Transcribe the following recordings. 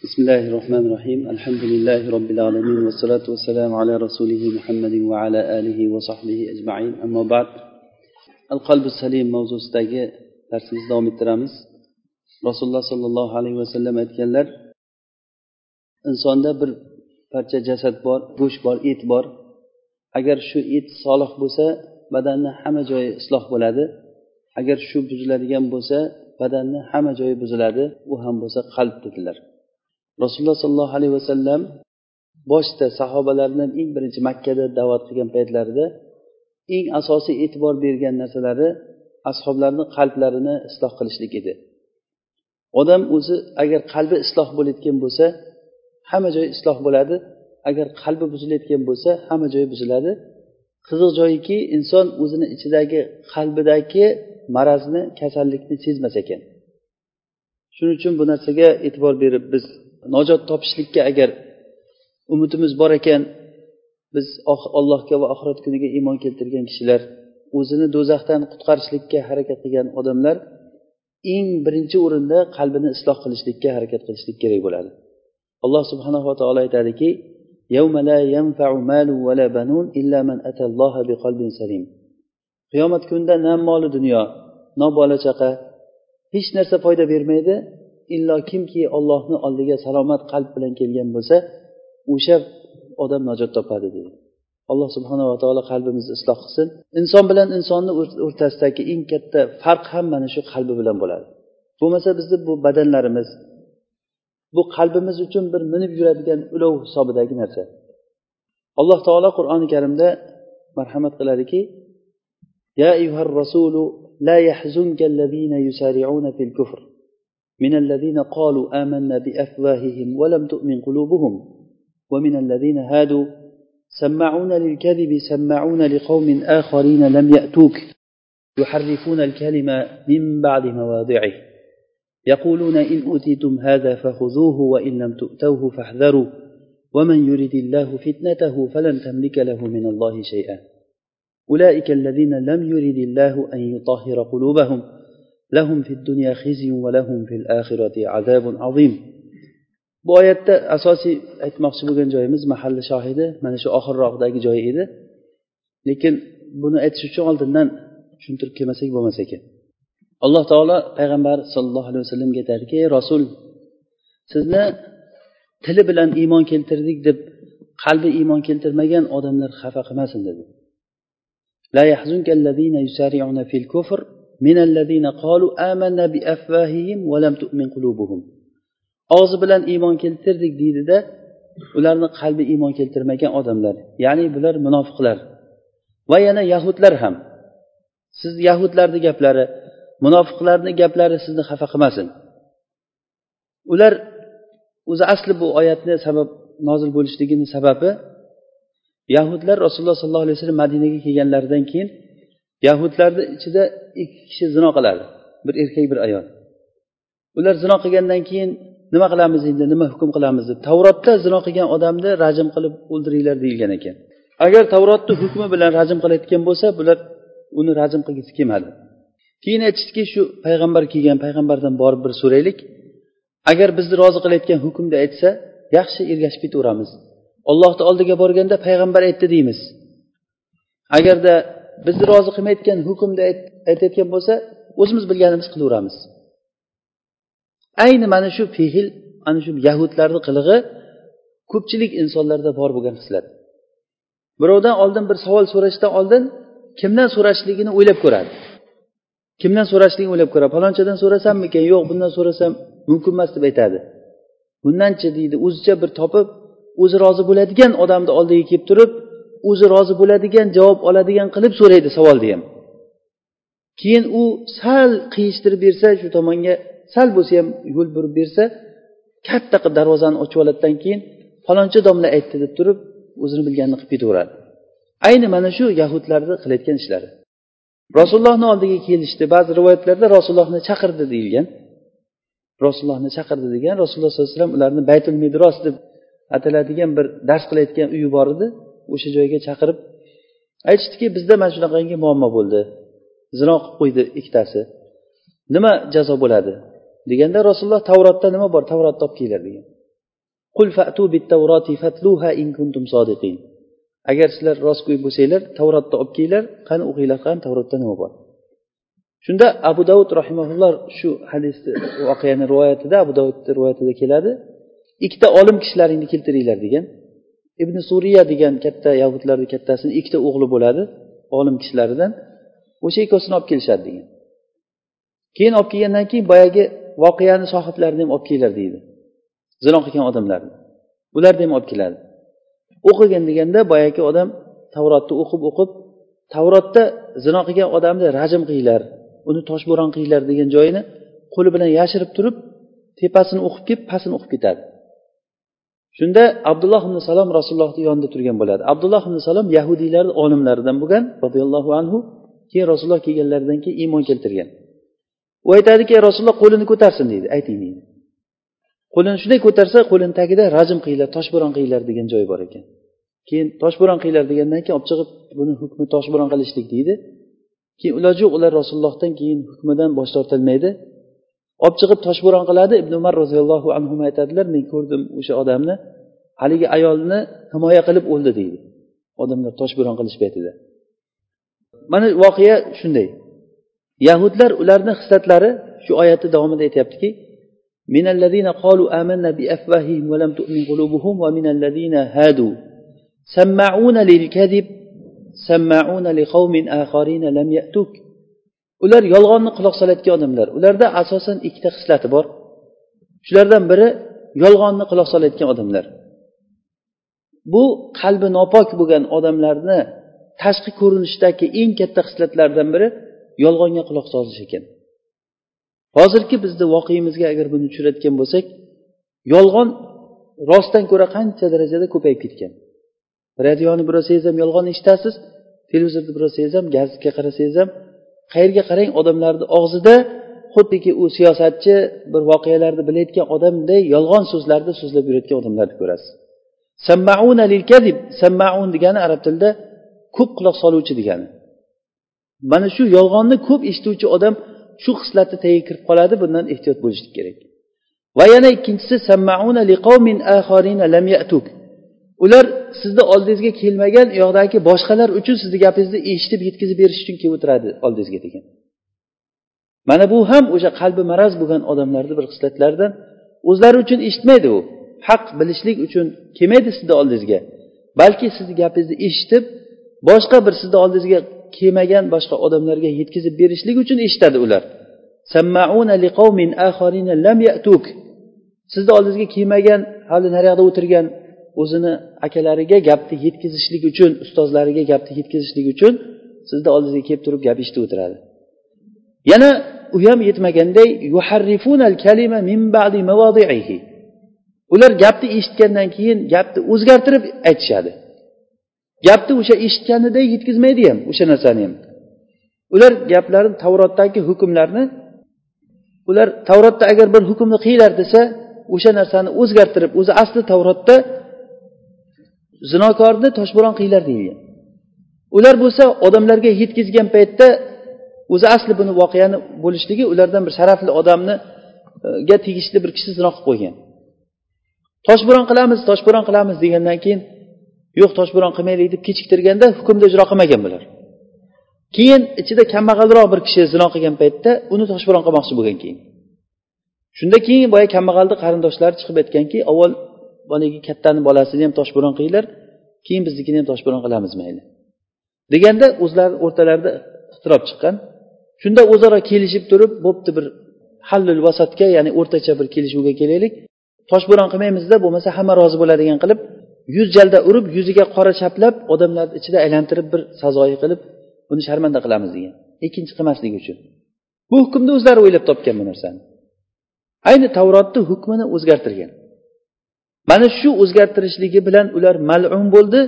بسم الله الرحمن الرحيم الحمد لله رب العالمين والصلاة والسلام على رسوله محمد وعلى آله وصحبه أجمعين أما بعد القلب السليم موضوع ستاجي درسimizni davom ettiramiz rasululloh sollallohu alayhi vasallam aytganlar insonda bir parcha jasad bor go'sht bor et bor agar shu et solih bo'lsa badanni hamma joyi isloh bo'ladi agar shu buziladigan bo'lsa badanni hamma joyi buziladi u ham bo'lsa qalb dedilar Rasululloh sollallohu alayhi vasallam boshida sahobalardan eng birinchi makkada da'vat qilgan paytlarida eng asosiy e'tibor bergan narsalari ashoblarni qalblarini isloh qilishlik edi. Odam o'zi agar qalbi isloh bo'layotgan bo'lsa hamma joyi isloh bo'ladi. Agar qalbi buzilayotgan bo'lsa hamma joyi buziladi. Qiziq joyiki inson o'zini ichidagi qalbidagi marazni kasallikni sezmas ekan. Shuning uchun bu narsaga e'tibor berib biz najot topishlikka agar umidimiz bor ekan biz allohga va oxirat kuniga iymon keltirgan kishilar o'zini do'zaxdan qutqarishlikka harakat qilgan odamlar eng birinchi o'rinda qalbini isloh qilishlikka harakat qilishlik kerak bo'ladi. Alloh subhanava taolo aytadiki qiyomat kunida na moli dunyo no bola chaqa hech narsa foyda bermaydi illo kimki ollohni oldiga salomat qalb bilan kelgan bo'lsa o'sha odam najot topadi dedi alloh subhanava taolo qalbimizni isloh qilsin inson bilan insonni o'rtasidagi eng katta farq ham mana shu qalbi bilan bo'ladi bo'lmasa bizni bu badanlarimiz bu qalbimiz uchun bir minib yuradigan ulov hisobidagi narsa alloh taolo qur'oni karimda marhamat qiladiki يا أيها الرسول لا يحزنك الذين يسارعون في الكفر من الذين قالوا آمنا بأفواههم ولم تؤمن قلوبهم ومن الذين هادوا سماعون للكذب سماعون لقوم آخرين لم يأتوك يحرفون الكلمة من بعد مواضعه يقولون إن أوتيتم هذا فخذوه وإن لم تؤتوه فاحذروا ومن يرد الله فتنته فلن تملك له من الله شيئا. أولئك الذين لم يرد الله أن يطهر قلوبهم lahum fid dunya xizyun va lahum fil axirati azabun bu oyatda asosiy aytmoqchi bo'lgan joyimiz mahalli shohidi mana shu oxirroqdagi joy edi. Lekin buni aytish uchun oldindan tushuntirib kelmasak bo'lmas ekan. Alloh taolo payg'ambar sollallohu alayhi vasallamga aytadiki ey rasul sizni tili bilan iymon keltirdik deb qalbi iymon keltirmagan odamlar xafa qilmasin dedi. La yahzunka alladina yusari'una fil kufr من الذين قالوا آمنا بأفواههم ولم تؤمن قلوبهم og'zi bilan iymon keltirdik deydida ularni qalbi iymon keltirmagan odamlar ya'ni bular munofiqlar va yana yahudlar ham siz yahudlarni gaplari munofiqlarni gaplari sizni xafa qilmasin ular o'zi asli bu oyatni sabab nozil bo'lishligini sababi yahudlar rasululloh sollallohu alayhi vasallam madinaga kelganlaridan keyin yahudlarni ichida ikki kishi zino qiladi. Bir erkak bir ayol. Ular zino qilgandan keyin nima qilamiz endi nima hukm qilamiz deb. Tavrotda zino qilgan odamni rajm qilib o'ldiringlar deyilgan ekan. Agar tavrotni hukmi bilan rajm qilayotgan bo'lsa bular uni rajm qilgisi kelmadi. Keyin aytishdiki shu payg'ambar kelgan payg'ambardan borib bir so'raylik. Agar bizni rozi qilayotgan hukmni aytsa yaxshi ergashib ketaveramiz. Ollohni oldiga borganda payg'ambar aytdi deymiz. Agarda bizni rozi qilmayotgan hukmni aytayotgan bo'lsa o'zimiz bilganimiz qilaveramiz. Ayni mana shu fehl ana shu yahudlarni qilig'i ko'pchilik insonlarda bor bo'lgan hislat. Birovdan oldin bir savol so'rashdan oldin kimdan so'rashligini o'ylab ko'radi. Kimdan so'rashligini o'ylab ko'radi. Palonchadan so'rasammikan? Yo'q bundan so'rasam mumkin emas deb aytadi. Bundanchi deydi o'zicha bir topib o'zi rozi bo'ladigan odamni oldiga kelib turib o'zi rozi bo'ladigan javob oladigan qilib so'raydi savolni ham. Keyin u sal qiyishtirib bersa shu tomonga sal bo'lsa ham yo'l burib bersa katta qilib darvozani ochib oladidan keyin falonchi domla aytdi deb turib o'zini bilganini qilib ketaveradi. Ayni mana shu yahudlarni qilayotgan ishlari. Rasulullohni oldiga kelishdi. Ba'zi rivoyatlarda rasulullohni chaqirdi deyilgan. Rasulullohni chaqirdi degan rasululloh sollallohu alayhi vasallam ularni baytul midros deb ataladigan bir dars qilayotgan uyi bor edi. O'sha joyga chaqirib aytishdiki bizda mana shunaqangi muammo bo'ldi. Zino qilib qo'ydi ikkitasi. Nima jazo bo'ladi? Deganda rasululloh tavrotda nima bor? Tavrotni olib kelinglar degan. Agar sizlar rostgo'y bo'lsanglar tavrotni olib kelinglar. Qani o'qinglar qani tavrotda nima bor? Shunda abu davud rahimaulloh shu hadisni voqeani rivoyatida abu davudni rivoyatida keladi. Ikkita olim kishilaringni keltiringlar degan. Ibn suriya degan katta yahudlarni kattasini ikkita o'g'li bo'ladi olim kishilaridan. O'sha ikkovsini olib kelishadi degan. Keyin olib kelgandan keyin boyagi voqeani sohiblarini ham olib kelinglar deydi. Zino qilgan odamlarni ularni ham olib keladi. O'qigin deganda boyagi odam tavrotni o'qib o'qib tavrotda zino qilgan odamni rajm qilinglar uni toshbo'ron qilinglar degan joyini qo'li bilan yashirib turib tepasini o'qib kelib pastini o'qib ketadi. Shunda abdulloh ibn salom rasulullohni yonida turgan bo'ladi. Abdulloh ibn salom yahudiylarni olimlaridan bo'lgan roziyallohu anhu keyin rasululloh kelganlaridan keyin iymon keltirgan. U aytadiki rasululloh qo'lini ko'tarsin deydi. Ayting deydi. Qo'lini shunday ko'tarsa qo'lini tagida rajm qilinglar toshbo'ron qilinglar degan joyi bor ekan. Keyin toshbo'ron qilinglar degandan keyin olib chiqib buni hukmi toshbo'ron qilishlik deydi. Keyin iloji yo'q ular rasulullohdan keyin hukmidan bosh tortilmaydi. olib chiqib toshbo'ron qiladi ibn umar roziyallohu anhu aytadilar men ko'rdim o'sha odamni haligi ayolni himoya qilib o'ldi deydi odamlar toshbo'ron qilish paytida mana voqea shunday yahudlar ularni hislatlari shu oyatni davomida aytyaptiki من الذين قالوا آمنا بأفواههم ولم تؤمن قلوبهم ومن الذين هادوا سماعون للكذب سماعون لقوم آخرين لم يأتوك ular yolg'onni quloq solayotgan odamlar. Ularda asosan ikkita xislati bor. Shulardan biri yolg'onni quloq solayotgan odamlar. Bu qalbi nopok bo'lgan odamlarni tashqi ko'rinishdagi eng katta xislatlardan biri yolg'onga quloq solish ekan. Hozirgi bizni voqeimizga agar buni tushiradigan bo'lsak yolg'on rostdan ko'ra qancha darajada ko'payib ketgan? Radioni bir ham yolg'on eshitasiz televizorni bir ham gazetga qarasangiz ham qayerga qarang odamlarni og'zida xuddiki u siyosatchi bir voqealarni bilayotgan odamday yolg'on so'zlarni so'zlab yurayotgan odamlarni ko'rasiz. Sammauna lil kadib sammaun degani arab tilida ko'p quloq soluvchi degani. Mana shu yolg'onni ko'p eshituvchi odam shu xislatni tagiga kirib qoladi bundan ehtiyot bo'lishlik kerak. Va yana ikkinchisi sammauna liqavmin axarina lam yatuk. Ular sizni oldingizga kelmagan u yoqdagi boshqalar uchun sizni gapingizni eshitib yetkazib berish uchun kelib o'tiradi oldingizga degan. Mana bu ham o'sha qalbi maraz bo'lgan odamlarni bir xislatlaridan. O'zlari uchun eshitmaydi u. Haq bilishlik uchun kelmaydi sizni oldingizga. Balki sizni gapingizni eshitib boshqa bir sizni oldingizga kelmagan boshqa odamlarga yetkazib berishlik uchun eshitadi ular. Sizni oldingizga kelmagan hali naryoqda o'tirgan o'zini akalariga gapni yetkazishlik uchun ustozlariga gapni yetkazishlik uchun sizni oldingizga kelib turib gap eshitib o'tiradi. Yana u ham yetmaganday ular gapni eshitgandan keyin gapni o'zgartirib aytishadi. Gapni o'sha eshitganiday yetkazmaydi ham o'sha narsani ham. Ular gaplarini tavrotdagi hukmlarni ular tavrotda agar bir hukmni qilinglar desa o'sha narsani o'zgartirib o'zi asli tavrotda zinokorni toshbo'ron qilinglar deyilgan. Ular bo'lsa odamlarga yetkazgan paytda o'zi asli buni voqeani bo'lishligi ulardan bir sharafli odamniga e, tegishli bir kishi zino qilib qo'ygan. Toshbo'ron qilamiz toshbo'ron qilamiz degandan keyin yo'q toshbo'ron qilmaylik deb kechiktirganda hukmni ijro qilmagan bular. Keyin ichida kambag'alroq bir kishi zino qilgan paytda uni toshbo'ron qilmoqchi bo'lgan keyin. Shunda keyin boya kambag'alni qarindoshlari chiqib aytganki avval boyagi kattani bolasini ham toshbo'ron qilinglar keyin biznikini ham toshbo'ron qilamiz mayli. Deganda o'zlari o'rtalarida ixtirob chiqqan. Shunda o'zaro kelishib turib bo'pti bir hallul vasatga ya'ni o'rtacha bir kelishuvga kelaylik. Toshbo'ron qilmaymizda bo'lmasa hamma rozi bo'ladigan qilib yuz jalda urib yuziga qora chaplab odamlarni ichida aylantirib bir sazoyi qilib buni sharmanda qilamiz degan. Ikkinchi qilmasligi uchun. Bu hukmni o'zlari o'ylab topgan bu narsani. Ayni tavrotni hukmini o'zgartirgan. Mana shu o'zgartirishligi bilan ular malum bo'ldi.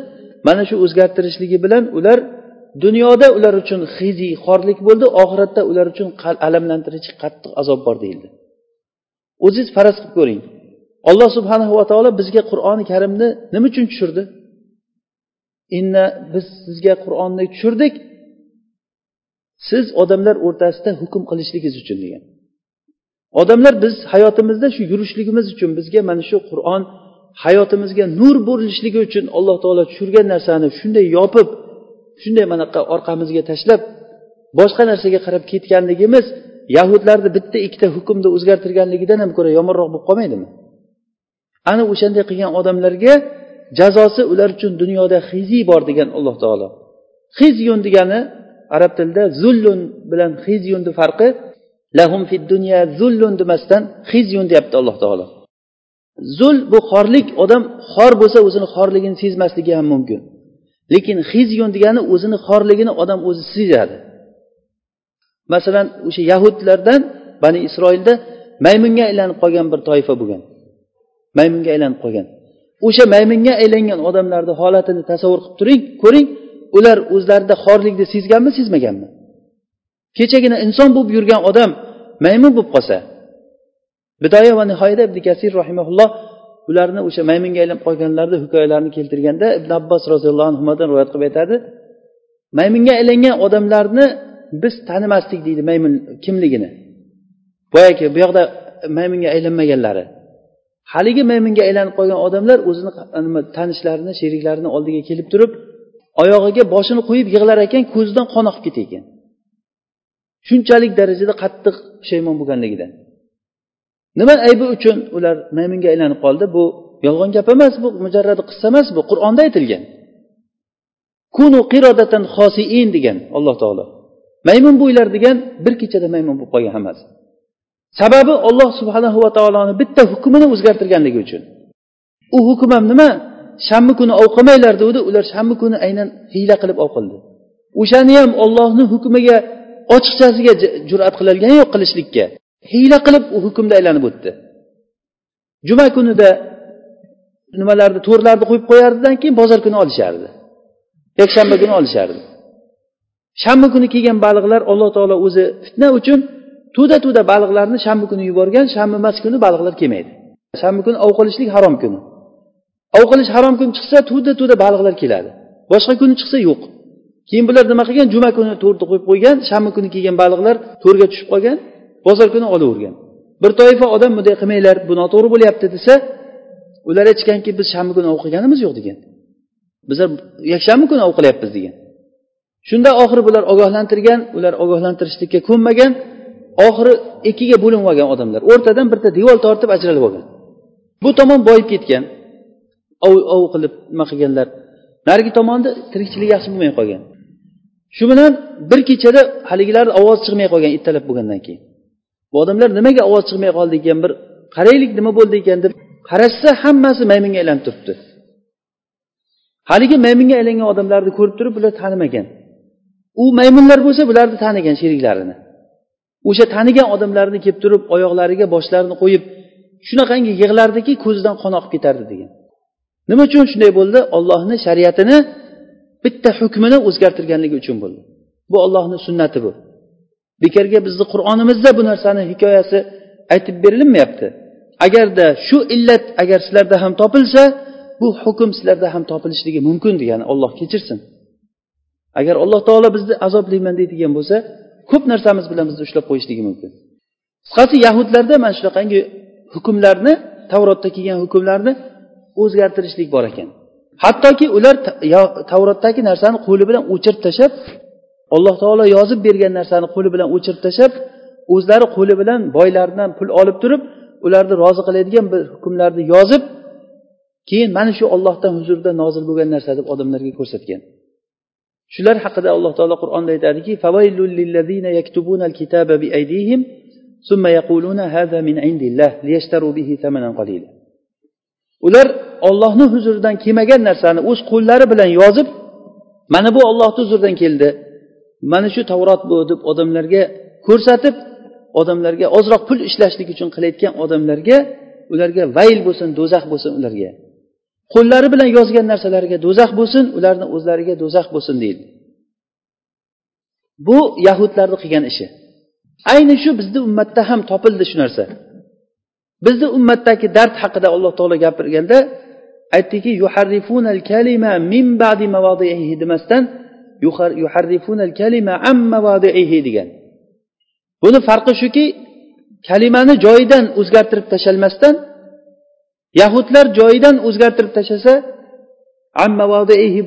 Mana shu o'zgartirishligi bilan ular dunyoda ular uchun hiziy xorlik bo'ldi. Oxiratda ular uchun alamlantiruvchi qattiq azob bor deyildi. O'zingiz faraz qilib ko'ring. Alloh subhanahu va taolo bizga qur'oni karimni nima uchun tushirdi? Inna biz sizga qur'onni tushirdik. Siz odamlar o'rtasida hukm qilishligingiz uchun degan. Odamlar biz hayotimizda shu yurishligimiz uchun bizga mana shu qur'on hayotimizga nur bo'lishligi uchun alloh taolo tushirgan narsani shunday yopib shunday manaqa orqamizga tashlab boshqa narsaga qarab ketganligimiz yahudlarni bitta ikkita hukmni o'zgartirganligidan ham ko'ra yomonroq bo'lib qolmaydimi? Ana o'shanday qilgan odamlarga jazosi ular uchun dunyoda xiziy bor degan alloh taolo. Xizyun degani arab tilida zullun bilan xizyunni farqi lahum fid dunya zullun demasdan xizyun deyapti alloh taolo. Zul bu xorlik odam xor bo'lsa o'zini xorligini sezmasligi ham mumkin. Lekin xizyun degani o'zini xorligini odam o'zi sezadi. Masalan o'sha yahudlardan bani isroilda maymunga aylanib qolgan bir toifa bo'lgan. Maymunga aylanib qolgan. O'sha maymunga aylangan odamlarni holatini tasavvur qilib turing ko'ring ular o'zlarida xorlikni sezganmi sezmaganmi? Kechagina inson bo'lib yurgan odam maymun bo'lib qolsa bidoya va nihoyada ibn kasir rahimaulloh ularni o'sha maymunga aylanib qolganlarni hikoyalarini keltirganda ibn abbos roziyallohu anhudan rivoyat qilib aytadi maymunga aylangan odamlarni biz tanimasdik deydi maymun kimligini. Boyagi bu yoqda maymunga aylanmaganlari haligi maymunga aylanib qolgan odamlar o'zini tanishlarini sheriklarini oldiga kelib turib oyog'iga boshini qo'yib yig'lar ekan ko'zidan qon oqib ketar ekan shunchalik darajada qattiq pushaymon bo'lganligidan nima aybi uchun ular maymunga aylanib qoldi? Bu yolg'on gap emas bu mujarrad qissa emas bu qur'onda aytilgan. Kunu qirodatan xosiin degan alloh taolo. Maymun bo'ylar degan bir kechada maymun bo'lib qolgan hammasi. Sababi olloh subhanahu va taoloni bitta hukmini o'zgartirganligi uchun. U hukm ham nima? Shanba kuni ov qilmanglar degandi ular shanba kuni aynan hiyla qilib ov qildi o'shani ham ollohni hukmiga ochiqchasiga jur'at qilolgani yo'q qilishlikka. Hiyla qilib u hukmda aylanib o'tdi. Juma kunida nimalarni to'rlarni qo'yib qo'yardidan keyin bozor kuni olishardi. Yakshanba kuni olishardi. Shanba kuni kelgan baliqlar alloh taolo o'zi fitna uchun to'da to'da baliqlarni shanba kuni yuborgan shanba emas kuni baliqlar kelmaydi. Shanba kuni ov qilishlik harom kuni. Ov qilish harom kun chiqsa to'da to'da baliqlar keladi. Boshqa kuni chiqsa yo'q. Keyin bular nima qilgan? Juma kuni to'rni qo'yib qo'ygan shanba kuni kelgan baliqlar to'rga tushib qolgan bozor kuni olavergan bir toifa odam bunday qilmanglar bu noto'g'ri bo'lyapti desa ular aytishganki biz shanba kuni ov qilganimiz yo'q degan. Bizlar yakshanba kuni ov qilyapmiz degan. Shunda oxiri bular ogohlantirgan ular ogohlantirishlikka ko'nmagan oxiri ikkiga bo'linib olgan odamlar o'rtadan bitta devor tortib ajralib olgan. Bu tomon boyib ketgan ov ov qilib nima qilganlar. Narigi tomonda tirikchilik yaxshi bo'lmay qolgan. Shu bilan bir kechada haligilarni ovoz chiqmay qolgan ertalab bo'lgandan keyin. Bu odamlar nimaga ovoz chiqmay qoldi ekan bir qaraylik nima bo'ldi ekan deb qarashsa hammasi maymunga aylanib turibdi. Haligi maymunga aylangan odamlarni ko'rib turib bular tanimagan. U maymunlar bo'lsa bularni tanigan sheriklarini. O'sha tanigan odamlarni kelib turib oyoqlariga boshlarini qo'yib shunaqangi yig'lardiki ko'zidan qon oqib ketardi degan. Nima uchun shunday bo'ldi? Ollohni shariatini bitta hukmini o'zgartirganligi uchun bo'ldi. Bu ollohni sunnati bu. Bekorga bizni qur'onimizda bu narsani hikoyasi aytib berilinmayapti. Agarda shu illat agar sizlarda ham topilsa bu hukm sizlarda ham topilishligi mumkin degani olloh kechirsin. Agar alloh taolo bizni azoblayman deydigan bo'lsa ko'p narsamiz bilan bizni ushlab qo'yishligi mumkin. Qisqasi yahudlarda mana shunaqangi hukmlarni tavrotda kelgan hukmlarni o'zgartirishlik bor ekan. Hattoki ular tavrotdagi narsani qo'li bilan o'chirib tashlab alloh taolo yozib bergan narsani qo'li bilan o'chirib tashlab o'zlari qo'li bilan boylardan pul olib turib ularni rozi qiladigan bir hukmlarni yozib keyin mana shu ollohdan huzurida nozil bo'lgan narsa deb odamlarga ko'rsatgan. Shular haqida alloh taolo qur'onda aytadiki ular ollohni huzuridan kelmagan narsani o'z qo'llari bilan yozib mana bu ollohni huzuridan keldi. Mana shu tavrot bu deb odamlarga ko'rsatib odamlarga ozroq pul ishlashlik uchun qilayotgan odamlarga ularga vayl bo'lsin do'zax bo'lsin ularga. Qo'llari bilan yozgan narsalariga do'zax bo'lsin ularni o'zlariga do'zax bo'lsin deydi. Bu yahudlarni qilgan ishi. Ayni shu bizni ummatda ham topildi shu narsa. Bizni ummatdagi dard haqida alloh taolo gapirganda aytdiki yuharrifunal kalima min ba'di mavodihi demasdan yuharrifunal degan. Buni farqi shuki kalimani joyidan o'zgartirib tashlamasdan yahudlar joyidan o'zgartirib tashlasa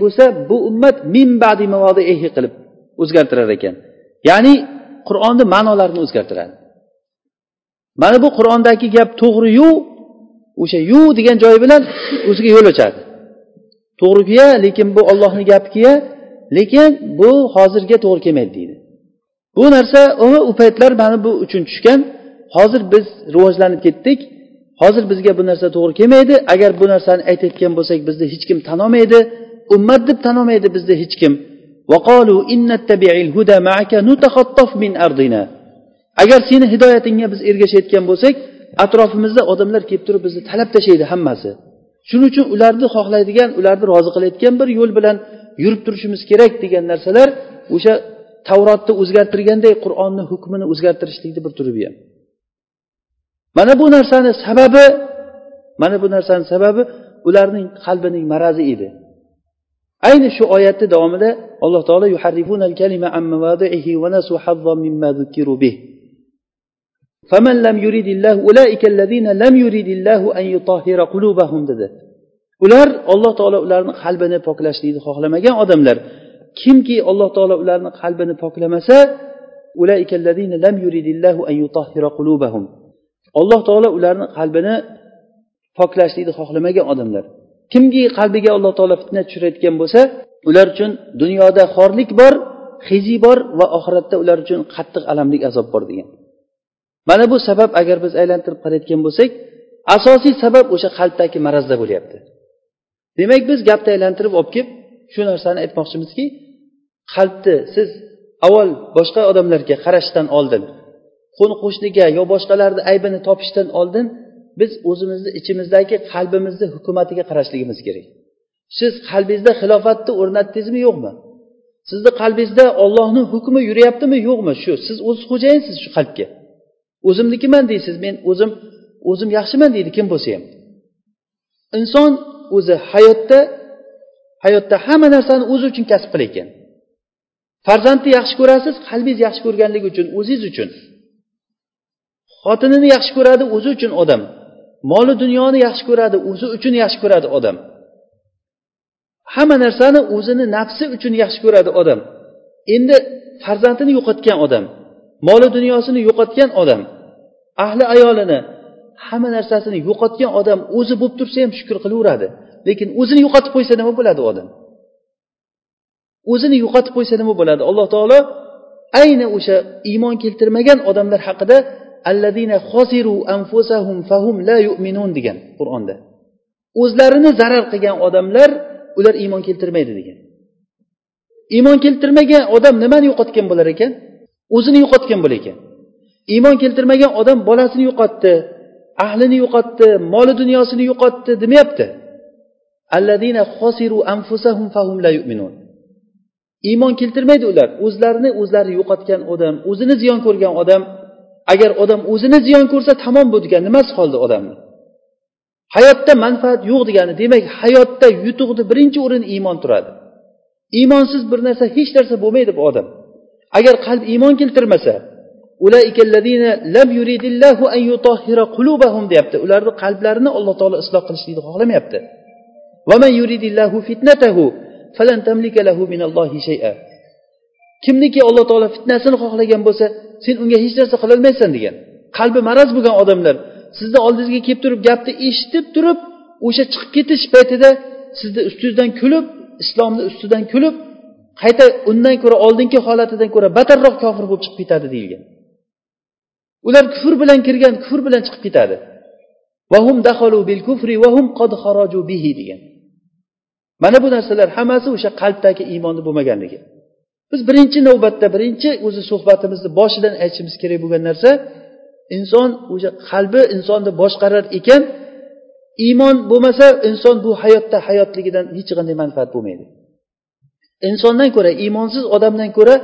bo'lsa bu ummat min badi qilib o'zgartirar ekan. Ya'ni qur'onni ma'nolarini o'zgartiradi. Mana bu qur'ondagi gap to'g'riyu o'sha yu degan joyi bilan o'ziga yo'l ochadi. To'g'riku lekin bu ollohni gapiku lekin bu hozirga to'g'ri kelmaydi deydi. Bu narsa u paytlar mana bu uchun tushgan. Hozir biz rivojlanib ketdik. Hozir bizga bu narsa to'g'ri kelmaydi. Agar bu narsani aytayotgan bo'lsak bizni hech kim tan olmaydi ummat deb tan olmaydi bizni hech kim. Agar seni hidoyatingga biz ergashayotgan bo'lsak atrofimizda odamlar kelib turib bizni talab tashlaydi hammasi. Shuning uchun ularni xohlaydigan ularni rozi qilayotgan bir yo'l bilan yurib turishimiz kerak degan narsalar o'sha tavrotni o'zgartirganday qur'onni hukmini o'zgartirishlikni bir turi bu ham mana bu narsani sababi mana bu narsani sababi ularning qalbining marazi edi ayni shu oyatni davomida alloh taolo فمن لم يريد الله أولئك الذين لم يريد الله أن يطهر قلوبهم dedi Ular alloh taolo ularni qalbini poklashlikni xohlamagan odamlar. Kimki alloh taolo ularni qalbini poklamasa alloh taolo ularni qalbini poklashlikni xohlamagan odamlar. Kimki qalbiga alloh taolo fitna tushirayotgan bo'lsa ular uchun dunyoda xorlik bor hiziy bor va oxiratda ular uchun qattiq alamlik azob bor degan. Mana bu sabab agar biz aylantirib qarayotgan bo'lsak asosiy sabab o'sha qalbdagi marazda bo'lyapti. Demak biz gapni aylantirib olib kelib shu narsani aytmoqchimizki qalbni siz avval boshqa odamlarga qarashdan oldin qo'ni qo'shniga yo boshqalarni aybini topishdan oldin biz o'zimizni ichimizdagi qalbimizni hukumatiga qarashligimiz kerak. Siz qalbingizda xilofatni o'rnatdingizmi yo'qmi? Sizni qalbingizda ollohni hukmi yuryaptimi yo'qmi? Shu siz o'z xo'jayinsiz shu qalbga. O'zimnikiman deysiz men o'zim o'zim yaxshiman deydi kim bo'lsa ham. Inson o'zi hayotda hayotda hamma narsani o'zi uchun kasb qilayotgan farzandni yaxshi ko'rasiz qalbingiz yaxshi ko'rganligi uchun o'zingiz uchun. Xotinini yaxshi ko'radi o'zi uchun odam. Moli dunyoni yaxshi ko'radi o'zi uchun yaxshi ko'radi odam. Hamma narsani o'zini nafsi uchun yaxshi ko'radi odam. Endi farzandini yo'qotgan odam moli dunyosini yo'qotgan odam ahli ayolini hamma narsasini yo'qotgan odam o'zi bo'lib tursa ham shukur qilaveradi. Lekin o'zini yo'qotib qo'ysa nima bo'ladi odam? O'zini yo'qotib qo'ysa nima bo'ladi? Alloh taolo ayni o'sha iymon keltirmagan odamlar haqida alladina xosiru anfusahum fahum la yu'minun degan qur'onda. O'zlarini zarar qilgan odamlar ular iymon keltirmaydi degan. Iymon keltirmagan odam nimani yo'qotgan bo'lar ekan? O'zini yo'qotgan bo'lar ekan. Iymon keltirmagan odam bolasini yo'qotdi. Ahlini yo'qotdi moli dunyosini yo'qotdi demayapti. Alladina anfusahum la yu'minun. Iymon keltirmaydi ular. O'zlarini o'zlari yo'qotgan odam o'zini ziyon ko'rgan odam agar odam o'zini ziyon ko'rsa tamom bu degani nimasi qoldi odamni. Hayotda manfaat yo'q degani demak hayotda yutuqni birinchi o'rin iymon turadi. Iymonsiz bir narsa hech narsa bo'lmaydi bu odam. Agar qalb iymon keltirmasa deyapti. Ularni qalblarini alloh taolo isloh qilishlikni xohlamayapti. Kimniki alloh taolo fitnasini xohlagan bo'lsa sen unga hech narsa qilolmaysan degan. Qalbi maraz bo'lgan odamlar sizni oldingizga kelib turib gapni eshitib turib o'sha chiqib ketish paytida sizni ustingizdan kulib islomni ustidan kulib qayta undan ko'ra oldingi holatidan ko'ra battarroq kofir bo'lib chiqib ketadi deyilgan. Ular kufr bilan kirgan kufr bilan chiqib ketadi. Degan. Mana bu narsalar hammasi o'sha qalbdagi iymonni bo'lmaganligi. Biz birinchi navbatda birinchi o'zi suhbatimizni boshidan aytishimiz kerak bo'lgan narsa inson o'sha qalbi insonni boshqarar ekan iymon bo'lmasa inson bu hayotda hayotligidan hech qanday manfaat bo'lmaydi. Insondan ko'ra iymonsiz odamdan ko'ra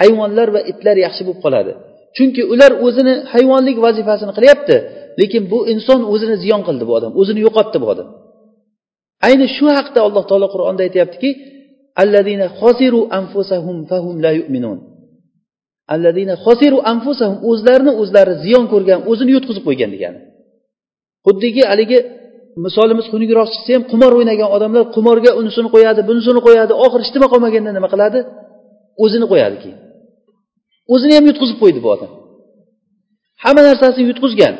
hayvonlar va itlar yaxshi bo'lib qoladi. Chunki ular o'zini hayvonlik vazifasini qilyapti. Lekin bu inson o'zini ziyon qildi bu odam. O'zini yo'qotdi bu odam. Ayni shu haqda alloh taolo qur'onda aytyaptiki alladina xosiru anfusahum fahum la yu'minun. Alladina xosiru anfusahum o'zlarini o'zlari ziyon ko'rgan o'zini yutqizib qo'ygan degani. Xuddiki haligi misolimiz xunukroq chiqsa ham qumor o'ynagan odamlar qumorga unisini qo'yadi bunisini qo'yadi oxiri ishtima nima qolmaganda nima qiladi? O'zini qo'yadi keyin o'zini ham yutqizib qo'ydi bu odam. Hamma narsasini yutqizgan.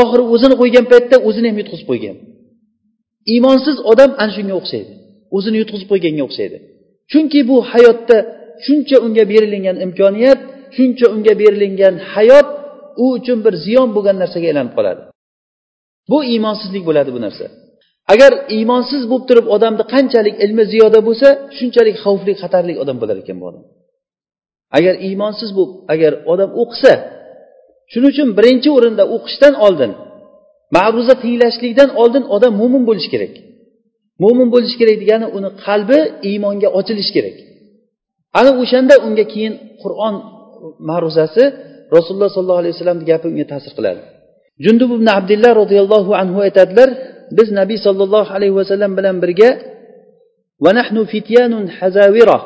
Oxiri o'zini qo'ygan paytda o'zini ham yutqizib qo'ygan. Iymonsiz odam ana shunga o'xshaydi. O'zini yutqizib qo'yganga o'xshaydi. Chunki bu hayotda shuncha unga berilingan imkoniyat shuncha unga berilingan hayot u uchun bir ziyon bo'lgan narsaga aylanib qoladi. Bu iymonsizlik bo'ladi bu narsa. Agar iymonsiz bo'lib turib odamni qanchalik ilmi ziyoda bo'lsa shunchalik xavfli xatarli odam bo'lar ekan bu odam. Agar iymonsiz bo'lib agar odam o'qisa shuning uchun birinchi o'rinda o'qishdan oldin ma'ruza tinglashlikdan oldin odam mo'min bo'lishi kerak. Mo'min bo'lishi kerak degani uni qalbi iymonga ochilishi kerak. Ana o'shanda unga keyin qur'on ma'ruzasi rasululloh sollallohu alayhi vasallamni gapi unga ta'sir qiladi. Jundub ibn abdillah roziyallohu anhu aytadilar biz nabiy sollallohu alayhi vasallam bilan birga va nahnu fityanun hazavira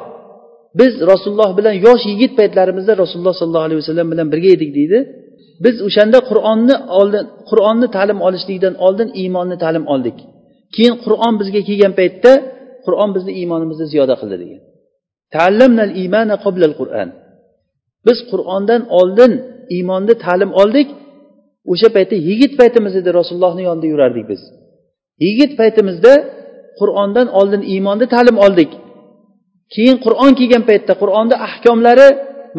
biz rasululloh bilan yosh yigit paytlarimizda rasululloh sollallohu alayhi vasallam bilan birga edik deydi. Biz o'shanda qur'onni oldin qur'onni ta'lim olishlikdan oldin iymonni ta'lim oldik. Keyin qur'on bizga kelgan paytda qur'on bizni iymonimizni ziyoda qildi degan. Qur'an. Biz qur'ondan oldin iymonni ta'lim oldik. O'sha paytda yigit paytimiz edi rasulullohni yonida yurardik biz. Yigit paytimizda qur'ondan oldin iymonni ta'lim oldik. Keyin qur'on kelgan paytda qur'onni ahkomlari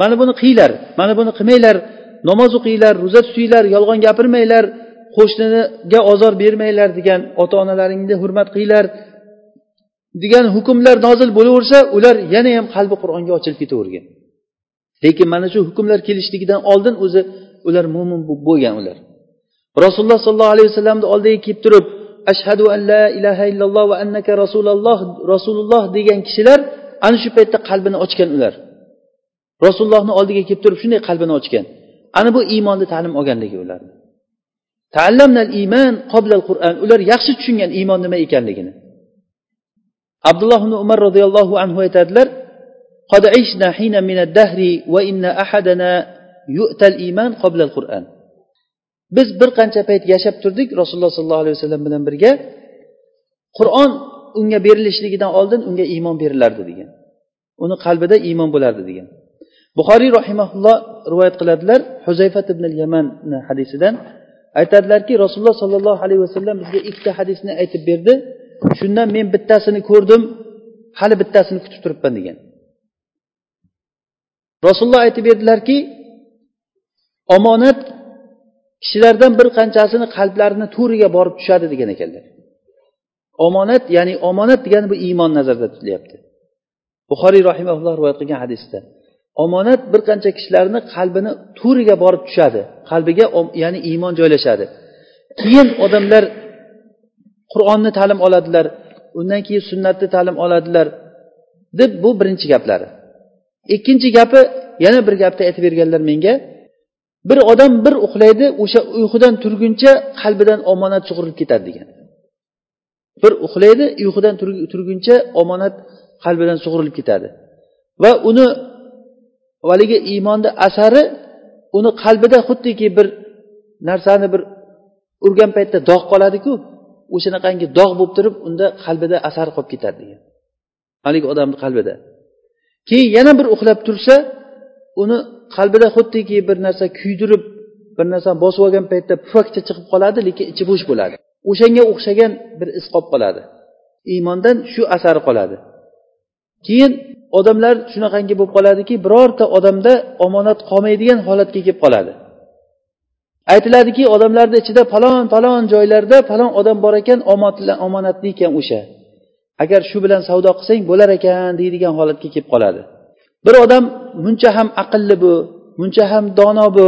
mana buni qilinglar mana buni qilmanglar namoz o'qinglar ro'za tutinglar yolg'on gapirmanglar qo'shniga ozor bermanglar degan ota onalaringni hurmat qilinglar degan hukmlar nozil bo'laversa ular yana ham qalbi qur'onga ochilib ketavergan. Lekin mana shu hukmlar kelishligidan oldin o'zi ular mo'min bo'lgan ular. Rasululloh sollallohu alayhi vasallamni oldiga kelib turib ashhadu an la ilaha illalloh va annaka rasululloh rasululloh degan kishilar ana shu paytda qalbini ochgan ular rasulullohni oldiga kelib turib shunday qalbini ochgan ana bu iymonni ta'lim olganligi ularni iymon qoblal qur'on ular yaxshi tushungan iymon nima ekanligini abdulloh ibn umar roziyallohu anhu aytadilar قد عشنا حين من الدهر وإن أحدنا يؤتى الإيمان قبل القرآن biz bir qancha payt yashab turdik rasululloh sollallohu alayhi vasallam bilan birga qur'on unga berilishligidan oldin unga iymon berilardi degan. Uni qalbida iymon bo'lardi degan. Buxoriy rahimaulloh rivoyat qiladilar huzayfat ibn yaman hadisidan. Aytadilarki rasululloh sollallohu alayhi vasallam bizga ikkita hadisni aytib berdi. Shundan men bittasini ko'rdim hali bittasini kutib turibman degan. Rasululloh aytib berdilarki omonat kishilardan bir qanchasini qalblarini to'riga borib tushadi degan ekanlar. Omonat ya'ni omonat degani bu iymon nazarda tutilyapti. Buxoriy rahimaulloh rivoyat qilgan hadisda omonat bir qancha kishilarni qalbini to'riga borib tushadi qalbiga ya'ni iymon joylashadi. Keyin odamlar qur'onni ta'lim oladilar undan keyin sunnatni ta'lim oladilar deb bu birinchi gaplari. Ikkinchi gapi yana bir gapni aytib berganlar menga bir odam bir uxlaydi o'sha uyqudan turguncha qalbidan omonat sug'urilib ketadi degan. Bir uxlaydi uyqudan turguncha omonat qalbidan sug'urilib ketadi. Va uni haligi iymonni asari uni qalbida xuddiki bir narsani bir urgan paytda dog' qoladiku o'shanaqangi dog' bo'lib turib unda qalbida asar qolib ketadi degan. Haligi odamni qalbida. Keyin yana bir uxlab tursa uni qalbida xuddiki bir narsa kuydirib bir narsani bosib olgan paytda pufakcha chiqib qoladi lekin ichi bo'sh bo'ladi. O'shanga o'xshagan bir iz qolib qoladi. Iymondan shu asari qoladi. Keyin odamlar shunaqangi bo'lib qoladiki birorta odamda omonat qolmaydigan holatga kelib qoladi. Aytiladiki odamlarni ichida falon falon joylarda falon odam bor ekan omonatli ekan o'sha. Agar shu bilan savdo qilsang bo'lar ekan deydigan holatga kelib qoladi. Bir odam muncha ham aqlli bu muncha ham dono bu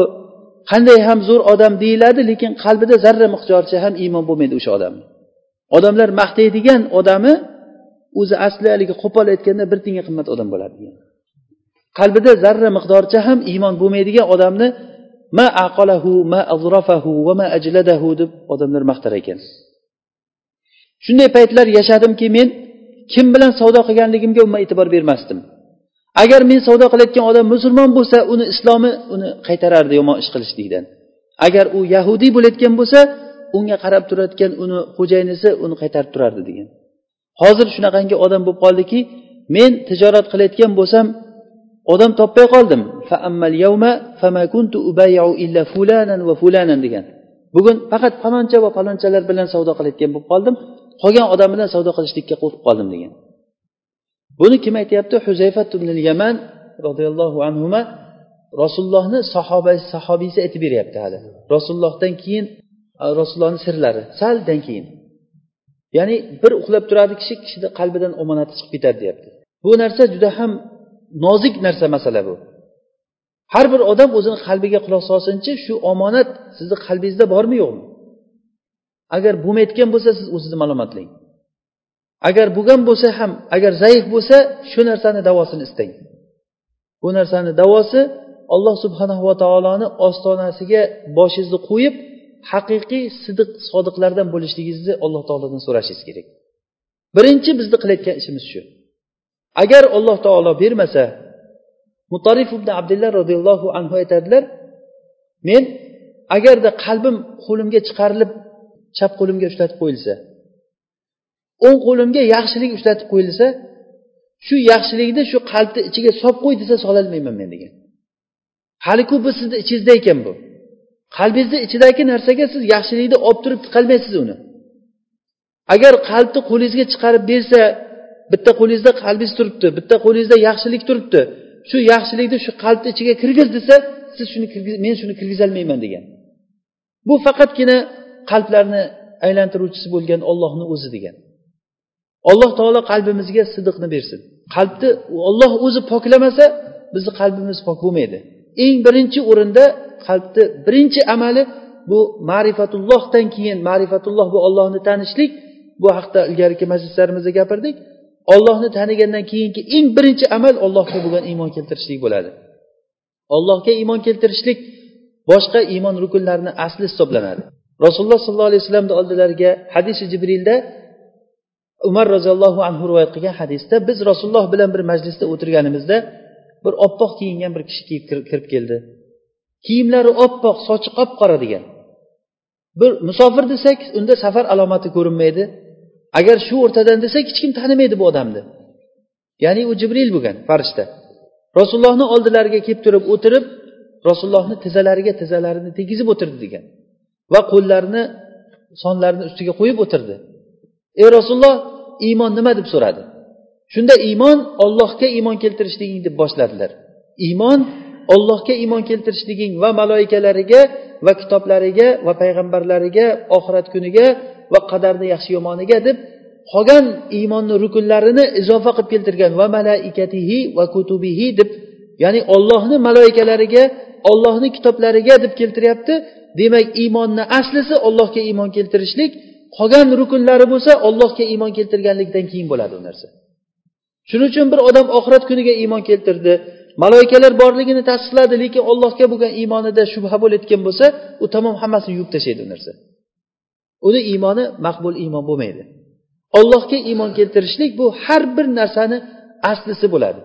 qanday ham zo'r odam deyiladi lekin qalbida zarra miqdorcha ham iymon bo'lmaydi o'sha odamni odamlar maqtaydigan odami o'zi asli haligi qo'pol aytganda bir tiyinga qimmat odam bo'ladi qalbida zarra miqdorcha ham iymon bo'lmaydigan odamni ma aqalahu ma azrafahu va ma ajladahu deb odamlar maqtar ekan. Shunday paytlar yashadimki men kim bilan savdo qilganligimga umuman e'tibor bermasdim. Agar men savdo qilayotgan odam musulmon bo'lsa uni islomi uni qaytarardi yomon ish qilishlikdan agar u yahudiy bo'layotgan bo'lsa unga qarab turayotgan uni xo'jayinisi uni qaytarib turardi degan. Hozir shunaqangi odam bo'lib qoldiki men tijorat qilayotgan bo'lsam odam topmay qoldim. Degan. Bugun faqat faloncha va falonchalar bilan savdo qilayotgan bo'lib qoldim qolgan odam bilan savdo qilishlikka qo'rqib qoldim degan. Buni kim aytyapti? Huzayfat ibn yaman roziyallohu anhu rasulullohni sahoba sahobiysi aytib beryapti hali. Rasulullohdan keyin rasulullohni sirlari saldan keyin. Ya'ni bir uxlab turadi kishi kishini qalbidan omonati chiqib ketadi deyapti. Bu narsa juda ham nozik narsa masala bu. Har bir odam o'zini qalbiga quloq solsinchi shu omonat sizni qalbingizda bormi yo'qmi agar bo'lmayotgan bo'lsa siz o'zingizni ma'lumotlang. Agar bo'lgan bo'lsa ham agar zaif bo'lsa shu narsani davosini istang. Bu narsani davosi alloh subhanahu va taoloni ostonasiga boshingizni qo'yib haqiqiy sidiq sodiqlardan bo'lishligingizni alloh taolodan so'rashingiz kerak. Birinchi bizni qilayotgan ishimiz shu. Agar alloh taolo bermasa mutarif ibn abdullah roziyallohu anhu aytadilar men agarda qalbim qo'limga chiqarilib chap qo'limga ushlatib qo'yilsa o'ng qo'limga yaxshilik ushlatib qo'yilsa shu yaxshilikni shu qalbni ichiga solib qo'y desa sololmayman men degan. Haliku bu sizni ichingizda ekan bu. Qalbingizni ichidagi narsaga siz yaxshilikni olib turib tiqolmaysiz uni. Agar qalbni qo'lingizga chiqarib bersa bitta qo'lingizda qalbingiz turibdi bitta qo'lingizda yaxshilik turibdi shu yaxshilikni shu qalbni ichiga kirgiz desa siz shuni men shuni kirgizolmayman degan. Bu faqatgina qalblarni aylantiruvchisi bo'lgan ollohni o'zi degan. Alloh taolo qalbimizga sidiqni bersin. Qalbni olloh o'zi poklamasa bizni qalbimiz pok bo'lmaydi eng birinchi o'rinda qalbni birinchi amali bu ma'rifatullohdan keyin ma'rifatulloh bu ollohni tanishlik. Bu haqda ilgarigi majlislarimizda gapirdik. Ollohni tanigandan keyingi eng birinchi amal ollohga bo'lgan iymon keltirishlik bo'ladi. Ollohga iymon keltirishlik boshqa iymon rukunlarini asli hisoblanadi. Rasululloh sollallohu alayhi vasallamni oldilariga hadisi jibrilda umar roziyallohu anhu rivoyat qilgan hadisda biz rasululloh bilan bir majlisda o'tirganimizda bir oppoq kiyingan bir kishi kirib keldi. Kiyimlari oppoq sochi qop qora degan. Bir musofir desak unda safar alomati ko'rinmaydi. Agar shu o'rtadan desak hech kim tanimaydi bu odamni. Ya'ni u jibril bo'lgan farishta. Rasulullohni oldilariga kelib turib o'tirib rasulullohni tizzalariga tizzalarini tegizib o'tirdi degan va qo'llarini sonlarini ustiga qo'yib o'tirdi. Ey rasululloh iymon nima deb so'radi? Shunda iymon ollohga iymon keltirishliging deb boshladilar. Iymon ollohga iymon keltirishliging va maloikalariga va kitoblariga va payg'ambarlariga oxirat kuniga va qadarni yaxshi yomoniga deb qolgan iymonni rukunlarini izofa qilib keltirgan va malaikatihi va kutubihi deb ya'ni ollohni maloikalariga ollohni kitoblariga deb keltiryapti. Demak iymonni aslisi ollohga iymon keltirishlik qolgan rukunlari bo'lsa ollohga iymon keltirganlikdan keyin bo'ladi u narsa. Shuning uchun bir odam oxirat kuniga iymon keltirdi maloikalar borligini tasdiqladi lekin ollohga bo'lgan iymonida shubha bo'layotgan bo'lsa u tamom hammasini yuvib tashlaydi u narsa. Uni iymoni maqbul iymon bo'lmaydi. Ollohga iymon keltirishlik bu har bir narsani aslisi bo'ladi.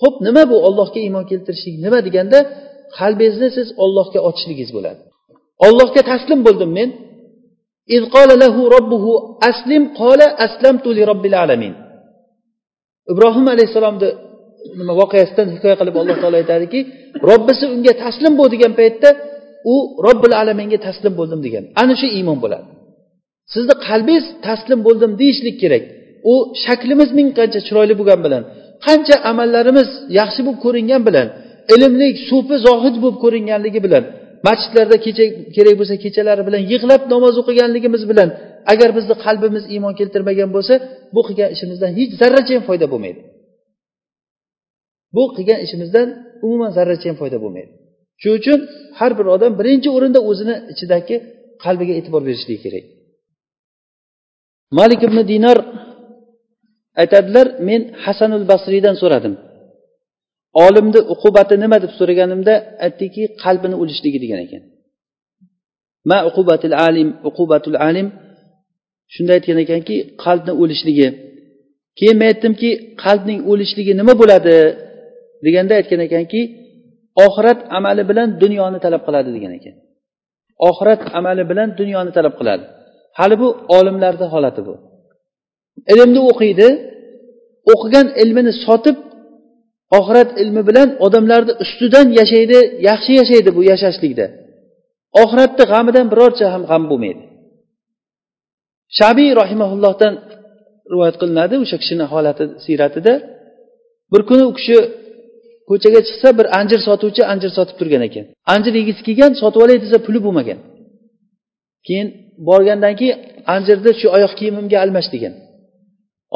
Ho'p nima bu ollohga iymon keltirishlik nima deganda qalbingizni siz ollohga ochishligingiz bo'ladi. Ollohga taslim bo'ldim men إذ قال له aslim qola aslamtu li robbil alamin ibrohim alayhissalomni nima voqeasidan hikoya qilib alloh taolo aytadiki robbisi unga taslim bo'l degan paytda u robbil alaminga taslim bo'ldim degan ana shu iymon bo'ladi sizni qalbingiz taslim bo'ldim deyishlik kerak u shaklimiz ming qancha chiroyli bo'lgani bilan qancha amallarimiz yaxshi bo'lib ko'ringan bilan ilmli sufi zohid bo'lib ko'ringanligi bilan masjidlarda kecha kerak bo'lsa kechalari bilan yig'lab namoz o'qiganligimiz bilan agar bizni qalbimiz iymon keltirmagan bo'lsa bu qilgan ishimizdan hech zarracha ham foyda bo'lmaydi. Bu qilgan ishimizdan umuman zarracha ham foyda bo'lmaydi. Shuning uchun har bir odam birinchi o'rinda o'zini ichidagi qalbiga e'tibor berishligi kerak. Malik ibn dinor aytadilar men hasanul basriydan so'radim. Olimni uqubati nima deb so'raganimda aytdiki qalbini o'lishligi degan ekan. Ma uqubatil alim uqubatul alim shunda aytgan ekanki qalbni o'lishligi. Keyin men aytdimki qalbning o'lishligi nima bo'ladi? deganda aytgan ekanki oxirat amali bilan dunyoni talab qiladi degan ekan. Oxirat amali bilan dunyoni talab qiladi. Hali bu olimlarni holati bu. Ilmni o'qiydi o'qigan ilmini sotib oxirat ilmi bilan odamlarni ustidan yashaydi yaxshi yashaydi bu yashashlikda. Oxiratni g'amidan birorcha ham g'am bo'lmaydi. Shabiy rahimaullohdan rivoyat qilinadi o'sha kishini holati siyratida. Bir kuni u kishi ko'chaga chiqsa bir anjir sotuvchi anjir sotib turgan ekan. Anjir yegisi kelgan sotib olay desa puli bo'lmagan. Keyin borgandan keyin anjirni shu oyoq kiyimimga almash degan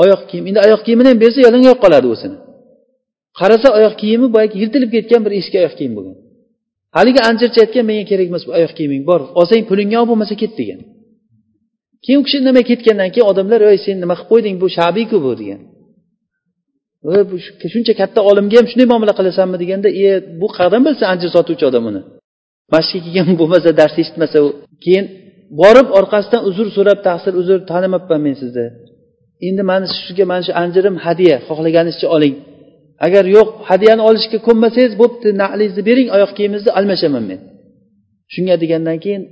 oyoq kiyim endi oyoq kiyimini ham bersa yalangoyoq qoladi o'zini. Qarasa oyoq kiyimi boyagi yirtilib ketgan bir eski oyoq kiyim bo'lgan. Haligi anjirchi aytgan menga kerak emas bu oyoq kiyiming bor olsang pulingga ol bo'lmasa ket degan. Keyin u kishi indamay ketgandan keyin odamlar ey sen nima qilib qo'yding bu shabiyku bu degan. Shuncha katta olimga ham shunday muomala qilasanmi? deganda e bu qayerdan bilsin anjir sotuvchi odam uni. Masjidga kelgan bo'lmasa dars eshitmasa u. Keyin borib orqasidan uzr so'rab taqsir uzr tanimabman men sizni endi mana sizga mana shu anjirim hadya xohlaganingizcha oling. Agar yo'q hadyani olishga ko'nmasangiz bo'pti naqlingizni bering oyoq kiyimingizni almashaman men. Shunga degandan keyin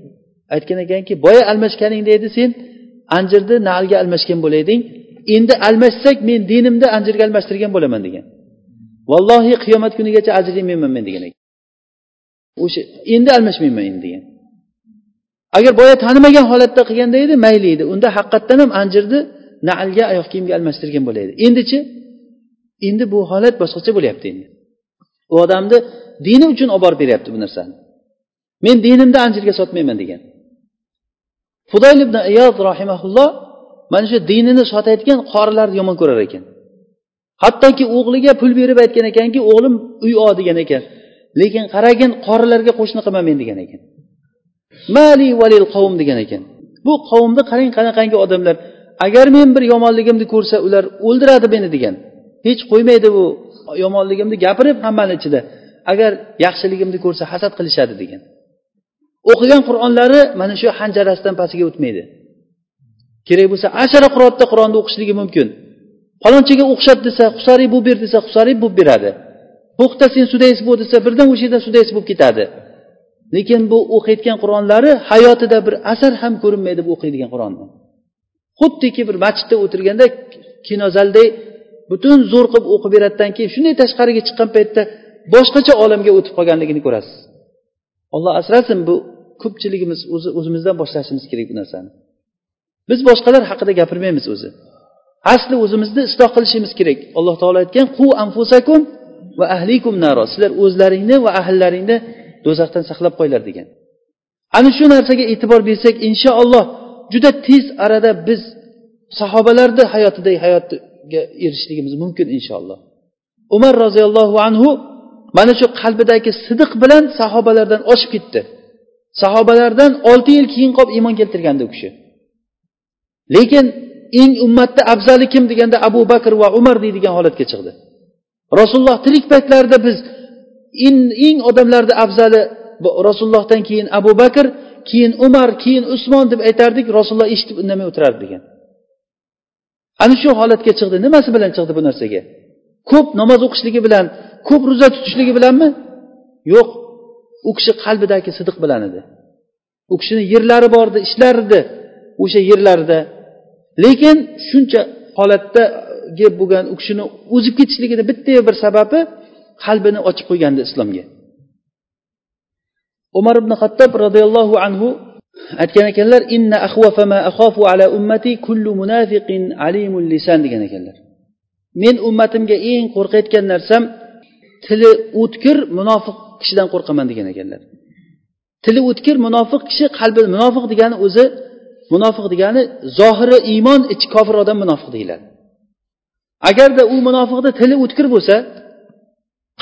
aytgan ekanki boya almashganingda edi sen anjirni nalga almashgan bo'lading endi almashsak men dinimni anjirga almashtirgan bo'laman degan. Vallohi qiyomat kunigacha ajr yemayman men degan ekan. O'sha endi almashmayman endi degan. Agar boya tanimagan holatda qilganda edi mayli edi. Unda haqiqatdan ham anjirni nalga oyoq kiyimga almashtirgan bo'laydi. Endichi endi bu holat boshqacha bo'lyapti endi. U odamni dini uchun olib borib beryapti bu narsani. Men dinimni anjirga sotmayman degan. Fudoyl ibn iyod rahimaulloh mana shu dinini sotayotgan qorilarni yomon ko'rar ekan. Hattoki o'g'liga pul berib aytgan ekanki o'g'lim uy ol degan ekan. Lekin qaragin qorilarga qo'shni qilma men degan ekan. Mali valil qavm degan ekan. Bu qavmni qarang qanaqangi odamlar agar men bir yomonligimni ko'rsa ular o'ldiradi meni degan. Hech qo'ymaydi bu yomonligimni gapirib hammani ichida. Agar yaxshiligimni ko'rsa hasad qilishadi degan. O'qigan qur'onlari mana shu hanjarasidan pastiga o'tmaydi. Kerak bo'lsa ashara qiroatda qur'onni o'qishligi mumkin. Palonchiga o'xshat desa husariy bo'lib ber desa husariy bo'lib beradi. To'xta sen sudayis bo'l desa birdan o'sha yerda sudayis bo'lib ketadi. Lekin bu o'qiyotgan qur'onlari hayotida bir asar ham ko'rinmaydi bu o'qiydigan qur'onni. Xuddiki bir masjidda o'tirganda kinozalday butun zo'r qilib o'qib beradidan keyin shunday tashqariga chiqqan paytda boshqacha olamga o'tib qolganligini ko'rasiz. Olloh asrasin bu ko'pchiligimiz o'zi o'zimizdan boshlashimiz kerak bu narsani. Biz boshqalar haqida gapirmaymiz o'zi. Asli o'zimizni isloh qilishimiz kerak. Alloh taolo aytgan qu anfusakum va ahlikum naro. Sizlar o'zlaringni va ahllaringni do'zaxdan saqlab qo'yinglar degan. Ana shu narsaga e'tibor bersak inshaalloh juda tez arada biz sahobalarni hayotidagi hayotni erishishligimiz mumkin inshaalloh. Umar roziyallohu anhu mana shu qalbidagi sidiq bilan sahobalardan oshib ketdi. Sahobalardan olti yil keyin qolib iymon keltirgandi u kishi. Lekin eng ummatda afzali kim deganda abu bakr va umar deydigan holatga chiqdi. Rasululloh tirik paytlarida biz eng odamlarni afzali rasulullohdan keyin abu bakr keyin umar keyin usmon deb aytardik rasululloh eshitib indamay o'tirardi degan. Ana shu holatga chiqdi. Nimasi bilan chiqdi bu narsaga? Ko'p namoz o'qishligi bilan ko'p ro'za tutishligi bilanmi? Yo'q. U kishi qalbidagi sidiq bilan edi. U kishini yerlari bor edi ishlar edi o'sha yerlarida lekin shuncha holatdagi bo'lgan u kishini o'zib ketishligini bitta bir sababi qalbini ochib qo'ygandi islomga. Umar ibn hattob roziyallohu anhu aytgan ekanlar inna ahvafa ma akhafu ala ummati kullu munafiqin alimul lisan degan ekanlar. Men ummatimga eng qo'rqayotgan narsam tili o'tkir munofiq kishidan qo'rqaman degan ekanlar. Tili o'tkir munofiq kishi qalbi munofiq degani o'zi munofiq degani zohiri iymon ichi kofir odam munofiq deyiladi. Agarda u munofiqni tili o'tkir bo'lsa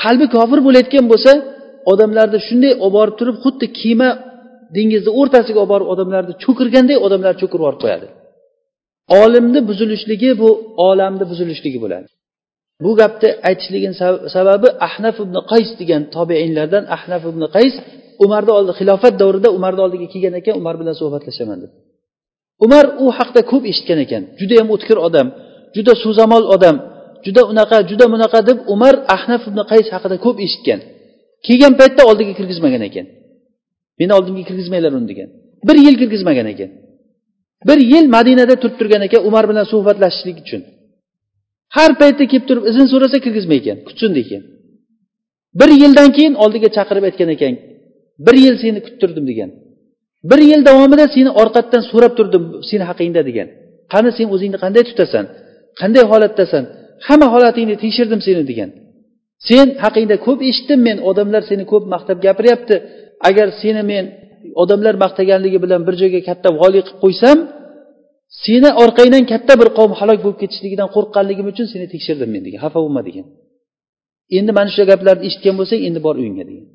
qalbi kofir bo'layotgan bo'lsa odamlarni shunday olib borib turib xuddi kema dengizni o'rtasiga olib borib odamlarni cho'kirganday odamlar cho'kirib yuborib qo'yadi. Olimni buzilishligi bu olamni buzilishligi bo'ladi. Bu gapni aytishligini sababi ahnaf ibn qays degan tobeinlardan ahnaf ibn qays umarni oldi xilofat davrida umarni oldiga kelgan ekan umar bilan suhbatlashaman deb umar u haqda ko'p eshitgan ekan. Judayam o'tkir odam juda so'zamol odam juda unaqa juda bunaqa deb umar ahnaf ibn qays haqida ko'p eshitgan. Kelgan paytda oldiga kirgizmagan ekan. Meni oldimga kirgizmanglar uni degan. Bir yil kirgizmagan ekan. Bir yil madinada turib turgan ekan umar bilan suhbatlashishlik uchun. Har paytda kelib turib izn so'rasa kirgizmay ekan kutsin degan. Bir yildan keyin oldiga chaqirib aytgan ekan bir yil seni kuttirdim degan. Bir yil davomida seni orqatdan so'rab turdim seni haqingda degan. Qani sen o'zingni qanday tutasan? Qanday holatdasan? Hamma holatingni tekshirdim seni degan. Sen haqingda ko'p eshitdim men odamlar seni ko'p maqtab gapiryapti. Agar seni men odamlar maqtaganligi bilan bir joyga katta voliy qilib qo'ysam seni orqangdan katta bir qavm halok bo'lib ketishligidan qo'rqqanligim uchun seni tekshirdim men degan. Xafa bo'lma degan. Endi mana shu gaplarni eshitgan bo'lsang endi bor uyingga degan.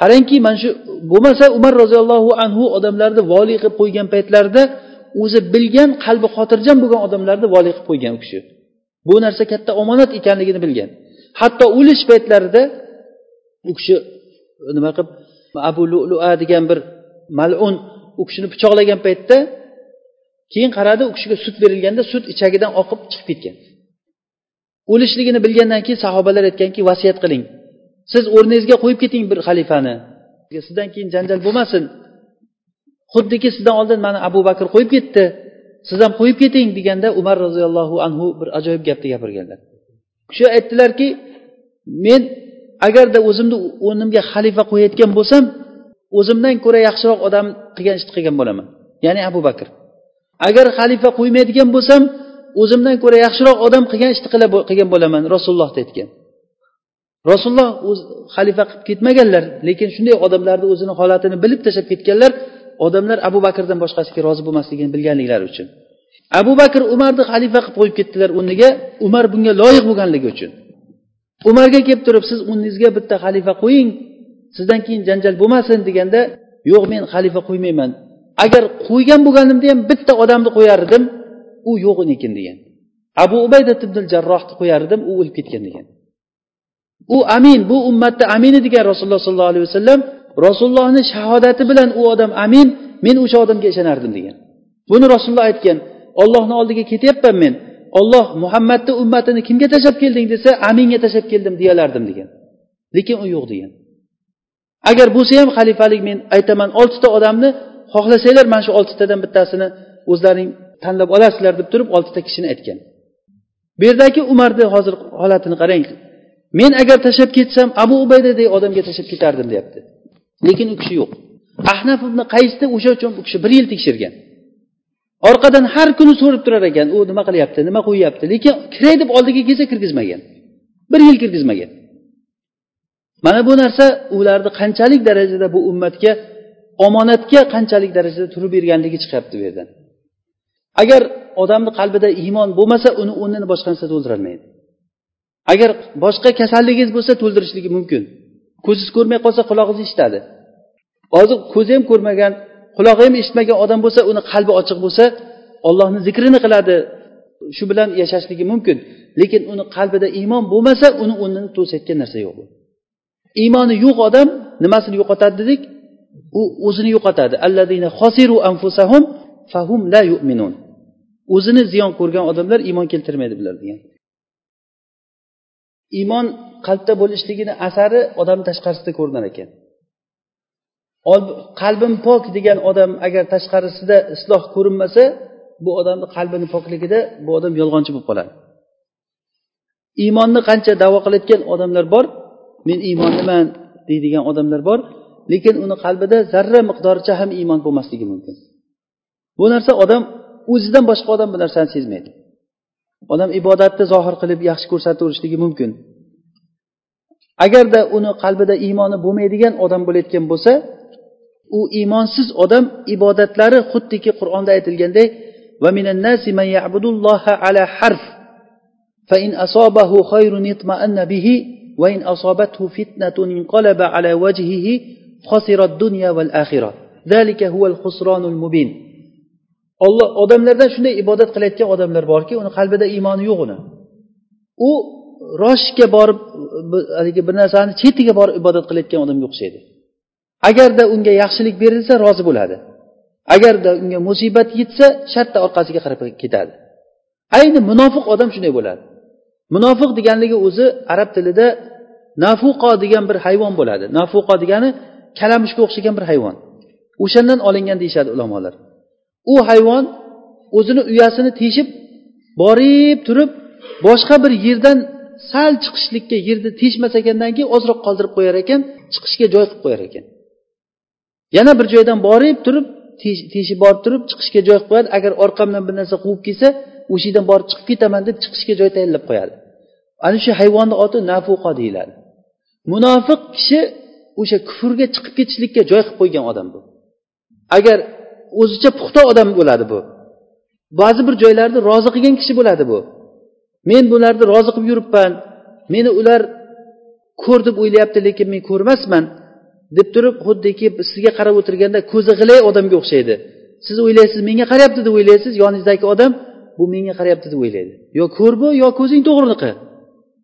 Qarangki mana shu bo'lmasa umar roziyallohu anhu odamlarni voliy qilib qo'ygan paytlarida o'zi bilgan qalbi xotirjam bo'lgan odamlarni voliy qilib qo'ygan u kishi. Bu narsa katta omonat ekanligini bilgan. Hatto o'lish paytlarida u kishi nima qilib abu lua degan bir malun u kishini pichoqlagan paytda keyin qaradi u kishiga sut berilganda sut ichagidan oqib chiqib ketgan. O'lishligini bilgandan keyin sahobalar aytganki vasiyat qiling. Siz o'rningizga qo'yib keting bir xalifani. Sizdan keyin janjal bo'lmasin. Xuddiki sizdan oldin mana abu bakr qo'yib ketdi. Siz ham qo'yib keting deganda umar roziyallohu anhu bir ajoyib gapni gapirganlar. Shu aytdilarki men agarda o'zimni o'rnimga xalifa qo'yayotgan bo'lsam o'zimdan ko'ra yaxshiroq odam qilgan ishni qilgan bo'laman. Ya'ni abu bakr. Agar xalifa qo'ymaydigan bo'lsam o'zimdan ko'ra yaxshiroq odam qilgan ishni qilgan bo'laman rasulullohni aytgan rasululloh o'z xalifa qilib ketmaganlar lekin shunday odamlarni o'zini holatini bilib tashlab ketganlar odamlar abu bakrdan boshqasiga rozi bo'lmasligini bilganliklari uchun. Abu bakr umarni xalifa qilib qo'yib ketdilar o'rniga umar bunga loyiq bo'lganligi uchun. Umarga kelib turib siz o'rningizga bitta xalifa qo'ying sizdan keyin janjal bo'lmasin deganda yo'q men xalifa qo'ymayman. Agar qo'ygan bo'lganimda ham bitta odamni qo'yar edim u yo'q ekan degan. Abu ubayda ibn jarrohni qo'yar edim u o'lib ketgan degan. U amin bu ummatni amini degan rasululloh sollallohu alayhi vasallam rasulullohni shahodati bilan u odam amin men o'sha odamga ishonardim degan. Buni rasululloh aytgan ollohni oldiga ketyapman men olloh muhammadni ummatini kimga tashlab kelding desa aminga tashlab keldim deyalardim degan. Lekin u yo'q degan. Agar bo'lsa ham xalifalik men aytaman oltita odamni xohlasanglar mana shu oltitadan bittasini o'zlaring tanlab olasizlar deb turib oltita kishini aytgan. Bu yerdagi umarni hozir holatini qarang. Men agar tashlab ketsam abu ubaydadek odamga tashlab ketardim deyapti. Lekin u kishi yo'q. Ahnaf ibn qaysni o'sha uchun bu kishi bir yil tekshirgan. Orqadan har kuni so'rib turar ekan u nima qilyapti nima qo'yyapti lekin kiray deb oldiga kelsa kirgizmagan. Bir yil kirgizmagan. Mana bu narsa ularni qanchalik darajada bu ummatga omonatga qanchalik darajada turib berganligi chiqyapti bu yerdan. Agar odamni qalbida iymon bo'lmasa uni o'rnini boshqa narsa to'ldirolmaydi. Agar boshqa kasalligingiz bo'lsa to'ldirishligi mumkin. Ko'zingiz ko'rmay qolsa qulog'ingiz eshitadi. Hozir ko'zi ham ko'rmagan qulog'i ham eshitmagan odam bo'lsa uni qalbi ochiq bo'lsa ollohni zikrini qiladi. Shu bilan yashashligi mumkin. Lekin uni qalbida iymon bo'lmasa uni o'rnini to'sayotgan narsa yo'q iymoni yo'q odam nimasini yo'qotadi dedik? U o'zini yo'qotadi. Anfusahum fahum la yu'minun. O'zini ziyon ko'rgan odamlar iymon keltirmaydi bular degan. Iymon qalbda bo'lishligini asari odam tashqarisida ko'rinar ekan. Qalbim pok degan odam agar tashqarisida isloh ko'rinmasa bu odamni qalbini pokligida bu odam yolg'onchi bo'lib qoladi. Iymonni qancha davo qilayotgan odamlar bor men iymonliman deydigan odamlar bor lekin uni qalbida zarra miqdoricha ham iymon bo'lmasligi mumkin. Bu narsa odam o'zidan boshqa odam bu narsani sezmaydi. Odam ibodatni zohir qilib yaxshi ko'rsataverishligi mumkin. Agarda uni qalbida iymoni bo'lmaydigan odam bo'layotgan bo'lsa u iymonsiz odam ibodatlari xuddiki qur'onda aytilganday فإن أصابه خير اطمأن به وإن أصابته فتنة انقلب على وجهه خسر الدنيا والآخرة ذلك هو الخسران المبين olloh odamlardan shunday ibodat qilayotgan odamlar borki uni qalbida iymoni yo'q uni u roshga borib haligi bir narsani chetiga borib ibodat qilayotgan odamga o'xshaydi Agarda unga yaxshilik berilsa rozi bo'ladi. Agarda unga musibat yetsa shartta orqasiga qarab ketadi. Ayni munofiq odam shunday bo'ladi. Munofiq deganligi o'zi arab tilida nafuqo degan bir hayvon bo'ladi. Nafuqo degani kalamushga o'xshagan bir hayvon. O'shandan olingan deyishadi ulamolar. U hayvon o'zini uyasini teshib borib turib boshqa bir yerdan sal chiqishlikka yerni teshmas ekandan keyin ozroq qoldirib qo'yar ekan chiqishga joy qilib qo'yar ekan. Yana bir joydan borib turib teshib borib turib chiqishga joy qilib qo'yadi. Agar orqamdan bir narsa quvib kelsa o'sha yerdan borib chiqib ketaman deb chiqishga joy tayyorlab qo'yadi. Ana shu hayvonni oti nafuqa deyiladi. Munofiq kishi o'sha kufrga chiqib ketishlikka joy qilib qo'ygan odam bu. Agar o'zicha puxta odam bo'ladi bu ba'zi bir joylarni rozi qilgan kishi bo'ladi bu. Men bularni rozi qilib yuribman meni ular ko'r deb o'ylayapti lekin men ko'rmasman. Deb turib xuddiki sizga qarab o'tirganda ko'zi g'ilay odamga o'xshaydi. Siz o'ylaysiz menga qarayapti deb o'ylaysiz yoningizdagi odam bu menga qarayapti deb o'ylaydi. Yo ko'r bu yo ko'zing to'g'riniqi?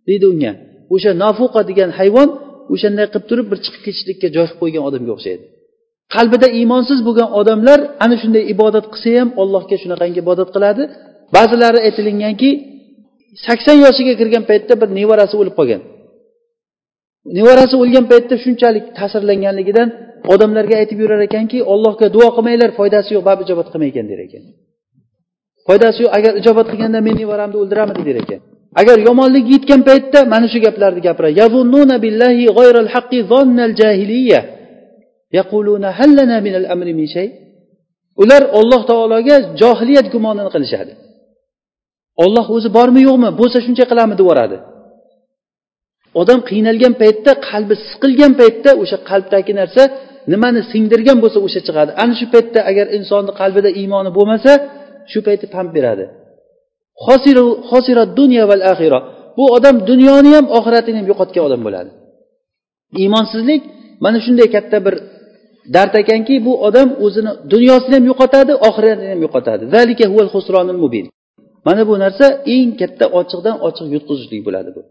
deydi unga. O'sha nafuqa degan hayvon o'shanday qilib turib bir chiqib ketishlikka joy qilib qo'ygan odamga o'xshaydi. Qalbida iymonsiz bo'lgan odamlar ana shunday ibodat qilsa ham allohga shunaqangi ibodat qiladi. Ba'zilari aytilinganki sakson yoshiga kirgan paytda bir nevarasi o'lib qolgan. Nevarasi o'lgan paytda shunchalik ta'sirlanganligidan odamlarga aytib yurar ekanki allohga duo qilmanglar foydasi yo'q baribir ijobat qilmaykan der ekan. Foydasi yo'q agar ijobat qilganda men nevaramni o'ldiramidi der ekan. Agar yomonlik yetgan paytda mana shu gaplarni gapiradi. Ular olloh taologa johiliyat gumonini qilishadi. Olloh o'zi bormi yo'qmi bo'lsa shuncha qilamiz deb yuboradi odam qiynalgan paytda qalbi siqilgan paytda o'sha qalbdagi narsa nimani singdirgan bo'lsa o'sha chiqadi. Ana shu paytda agar insonni qalbida iymoni bo'lmasa shu paytda pand beradi. Bu odam dunyoni ham oxiratini ham yo'qotgan odam bo'ladi. Iymonsizlik mana shunday katta bir dard ekanki bu odam o'zini dunyosini ham yo'qotadi oxiratini ham yo'qotadi. Mana bu narsa eng katta ochiqdan ochiq yutqizishlik bo'ladi bu.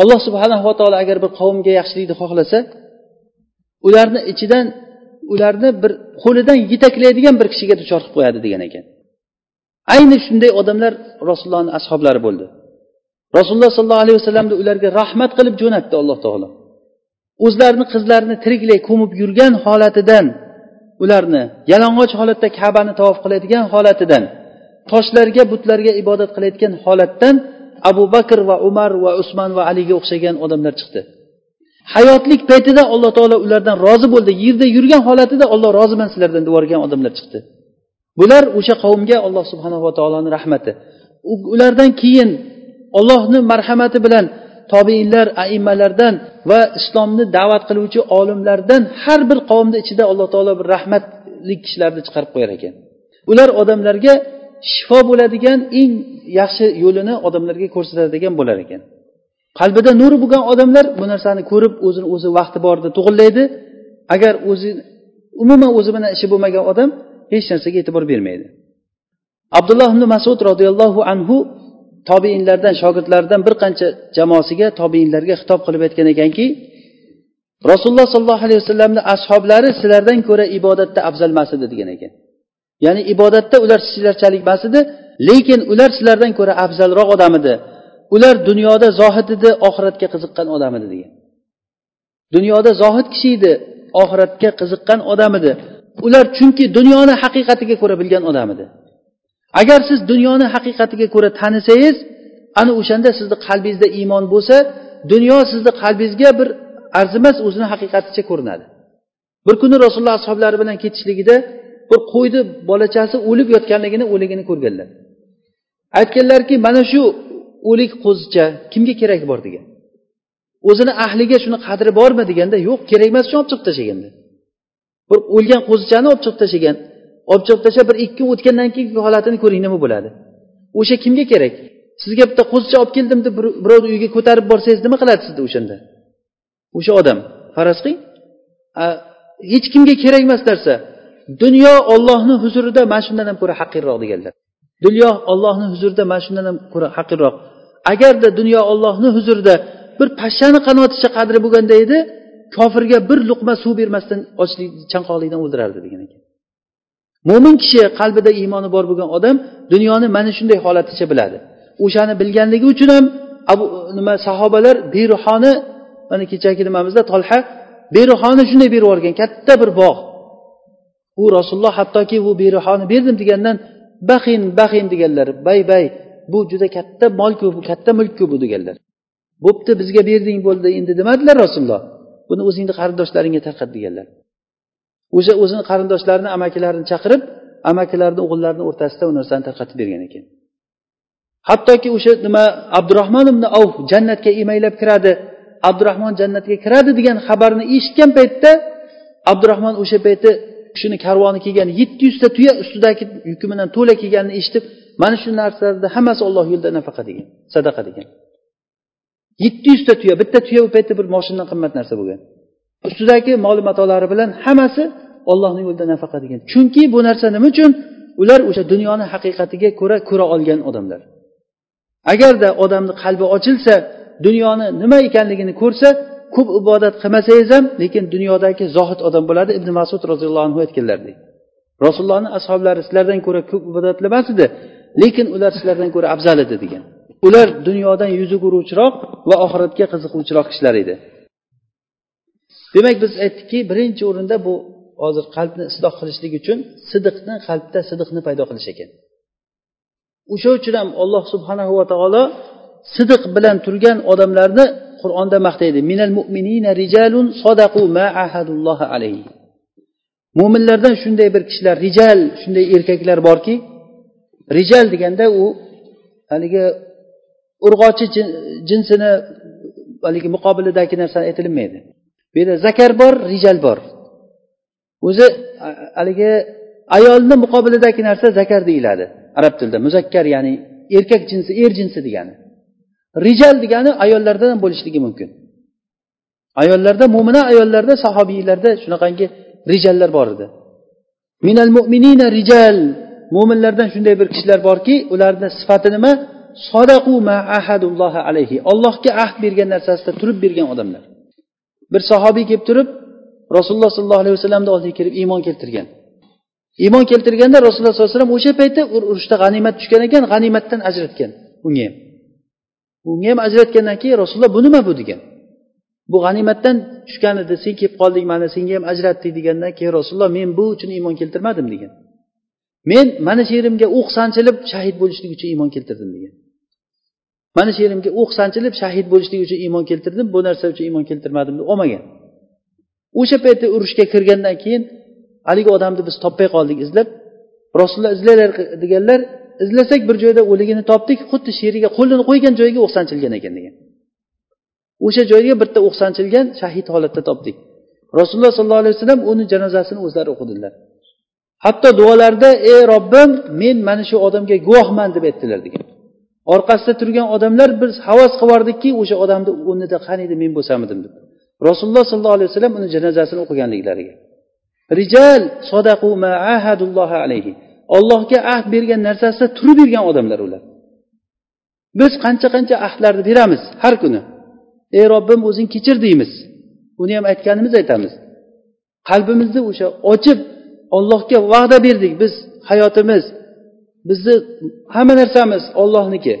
Alloh subhanava taolo agar bir qavmga yaxshilikni xohlasa ularni ichidan ularni bir qo'lidan yetaklaydigan bir kishiga duchor qilib qo'yadi degan ekan. Ayni shunday odamlar rasulullohni ashoblari bo'ldi. Rasululloh sollallohu alayhi vasallamni ularga rahmat qilib jo'natdi alloh taolo. O'zlarini qizlarini tiriklay ko'mib yurgan holatidan ularni yalang'och holatda kabani tavof qiladigan holatidan toshlarga butlarga ibodat qilayotgan holatdan abu bakr va umar va usmon va aliga o'xshagan odamlar chiqdi. Hayotlik paytida alloh taolo ulardan rozi bo'ldi. Yerda yurgan holatida olloh roziman sizlardan deb yuborgan odamlar chiqdi. Bular o'sha qavmga alloh subhanava taoloni rahmati. Ulardan keyin ollohni marhamati bilan tobeinlar aimmalardan va islomni da'vat qiluvchi olimlardan har bir qavmni ichida alloh taolo bir rahmatli kishilarni chiqarib qo'yar ekan. Ular odamlarga shifo bo'ladigan eng yaxshi yo'lini odamlarga ko'rsatadigan bo'lar ekan. Qalbida nuri bo'lgan odamlar bu narsani ko'rib o'zini o'zi vaqti borida to'g'irlaydi agar o'zi umuman o'zi bilan ishi bo'lmagan odam hech narsaga e'tibor bermaydi. Abdulloh ibn masud roziyallohu anhu tobeinlardan shogirdlaridan bir qancha jamoasiga tobeinlarga xitob qilib aytgan ekanki rasululloh sollallohu alayhi vasallamni ashoblari sizlardan ko'ra ibodatda afzalmas edi degan ekan. Ya'ni ibodatda ular sizlarchalik emas edi lekin ular sizlardan ko'ra afzalroq odam edi. Ular dunyoda zohid edi oxiratga qiziqqan odam edi degan. Dunyoda zohid kishi edi oxiratga qiziqqan odam edi. Ular chunki dunyoni haqiqatiga ko'ra bilgan odam edi. Agar siz dunyoni haqiqatiga ko'ra tanisangiz ana o'shanda sizni qalbingizda iymon bo'lsa dunyo sizni qalbingizga bir arzimas o'zini haqiqaticha ko'rinadi. Bir kuni rasululloh ashoblari bilan ketishligida bir qo'yni bolachasi o'lib yotganligini o'ligini ko'rganlar. Aytganlarki mana shu o'lik qo'zicha kimga keragi bor? degan. O'zini ahliga shuni qadri bormi? deganda yo'q kerak emas uchun olib chiqib tashlaganda bir o'lgan qo'zichani olib chiqib tashlagan olib chiqib tashlab bir ikki kun o'tgandan keyingi holatini ko'ring nima bo'ladi? O'sha kimga kerak? Sizga bitta qo'zicha olib keldim deb birovni uyiga ko'tarib borsangiz nima qiladi sizni o'shanda? O'sha odam faraz qiling hech kimga kerak emas narsa. Dunyo ollohni huzurida mana shundan ham ko'ra haqirroq deganlar. Dunyo ollohni huzurida mana shundan ham ko'ra haqirroq agarda dunyo ollohni huzurida bir pashshani qanoticha qadri bo'lganda edi kofirga bir luqma suv bermasdan ochlik chanqoqlikdan o'ldirardi degan ekan. Mo'min kishi qalbida iymoni bor bo'lgan odam dunyoni mana shunday holaticha biladi. O'shani bilganligi uchun ham abu nima sahobalar beruhoni mana kechagi nimamizda tolha beruhoni shunday berib yuborgan katta bir bog' u rasululloh hattoki bu berihoni berdim degandan baxin baxin deganlar bay bay bu juda katta molku bu katta mulkku bu deganlar. Bo'pti bizga berding bo'ldi endi demadilar rasululloh. Buni o'zingni qarindoshlaringga tarqat deganlar. O'sha o'zini qarindoshlarini amakilarini chaqirib amakilarni o'g'illarini o'rtasida u narsani tarqatib bergan ekan. Hattoki o'sha nima abdurahmon ibn avf jannatga emaylab kiradi. Abdurahmon jannatga kiradi degan xabarni eshitgan paytda abdurahmon o'sha payti kishini karvoni kelgan yetti yuzta tuya ustidagi yuki bilan to'la kelganini eshitib mana shu narsalarni hammasi olloh yo'lida nafaqa degan sadaqa degan. Yetti yuzta tuya bitta tuya u paytda bir moshindan qimmat narsa bo'lgan. Ustidagi mol matolari bilan hammasi ollohni yo'lida nafaqa degan. Chunki bu narsa nima uchun? Ular o'sha dunyoni haqiqatiga ko'ra ko'ra olgan odamlar. Agarda odamni qalbi ochilsa dunyoni nima ekanligini ko'rsa ko'p ibodat qilmasangiz ham lekin dunyodagi zohid odam bo'ladi. Ibn masud roziyallohu anhu aytganlaridek rasulullohni ashoblari sizlardan ko'ra ko'p ibodatlamas edi lekin ular sizlardan ko'ra afzal edi degan. Ular dunyodan yuzi ko'ruvchiroq va oxiratga qiziquvchiroq kishilar edi. Demak biz aytdikki birinchi o'rinda bu hozir qalbni isloh qilishlik uchun sidiqni qalbda sidiqni paydo qilish ekan. O'sha uchun ham alloh subhanahu va taolo sidiq bilan turgan odamlarni qur'onda maqtaydi minal mu'minina rijalun sadaqu ma ahadullohi alayhi. Mo'minlardan shunday bir kishilar rijal shunday erkaklar borki rijal deganda u haligi urg'ochi jinsini haligi muqobilidagi narsa aytilinmaydi bu yerda zakar bor rijal bor. O'zi haligi ayolni muqobilidagi narsa zakar deyiladi arab tilida. Muzakkar ya'ni erkak jinsi er jinsi degani. Rijal degani ayollardan ham bo'lishligi mumkin. Ayollarda mo'mina ayollarda sahobiylarda shunaqangi rijallar bor edi. Minal mu'minina rijal. Mo'minlardan shunday bir kishilar borki ularni sifati nima? Sodaqu ma ahadullohi alayhi. Allohga ahd bergan narsasida turib bergan odamlar. Bir sahobiy kelib turib rasululloh sollallohu alayhi vasallamni oldiga kelib iymon keltirgan. Iymon keltirganda rasululloh sollallohu alayhi vasallam o'sha paytda urushda g'animat tushgan ekan g'animatdan ajratgan unga ham. Unga ham ajratgandan keyin rasululloh bu nima bu degan. Bu g'animatdan tushgan edi sen kelib qolding mana senga ham ajratdik degandan keyin rasululloh men bu uchun iymon keltirmadim degan. Men mana shu yerimga o'q sanchilib shahid bo'lishlik uchun iymon keltirdim degan. Mana shu yerimga o'q sanchilib shahid bo'lishlik uchun iymon keltirdim bu narsa uchun iymon keltirmadim deb olmagan. O'sha paytda urushga kirgandan keyin haligi odamni biz topmay qoldik izlab rasululloh izlanglar deganlar izlasak bir joyda o'ligini topdik xuddi sheriga qo'lini qo'ygan joyiga o'qsanchilgan ekan degan. O'sha joyga bitta o'qsanchilgan shahid holatda topdik. Rasululloh sollallohu alayhi vasallam uni janozasini o'zlari o'qidilar. Hatto duolarida ey robbim men mana shu odamga guvohman deb aytdilar degan. Orqasida turgan odamlar biz havas qilibordikki o'sha odamni o'rnida qaniydi men bo'lsamidim deb. Rasululloh sollallohu alayhi vasallam uni janozasini o'qiganliklariga. Rijal sodaqu ma ahadullohi alayhi. Ollohga ahd bergan narsasida turib bergan odamlar ular. Biz qancha qancha ahdlarni beramiz har kuni. Ey robbim o'zing kechir deymiz. Uni ham aytganimiz aytamiz. Qalbimizni o'sha ochib ollohga va'da berdik biz hayotimiz. Bizni hamma narsamiz ollohniki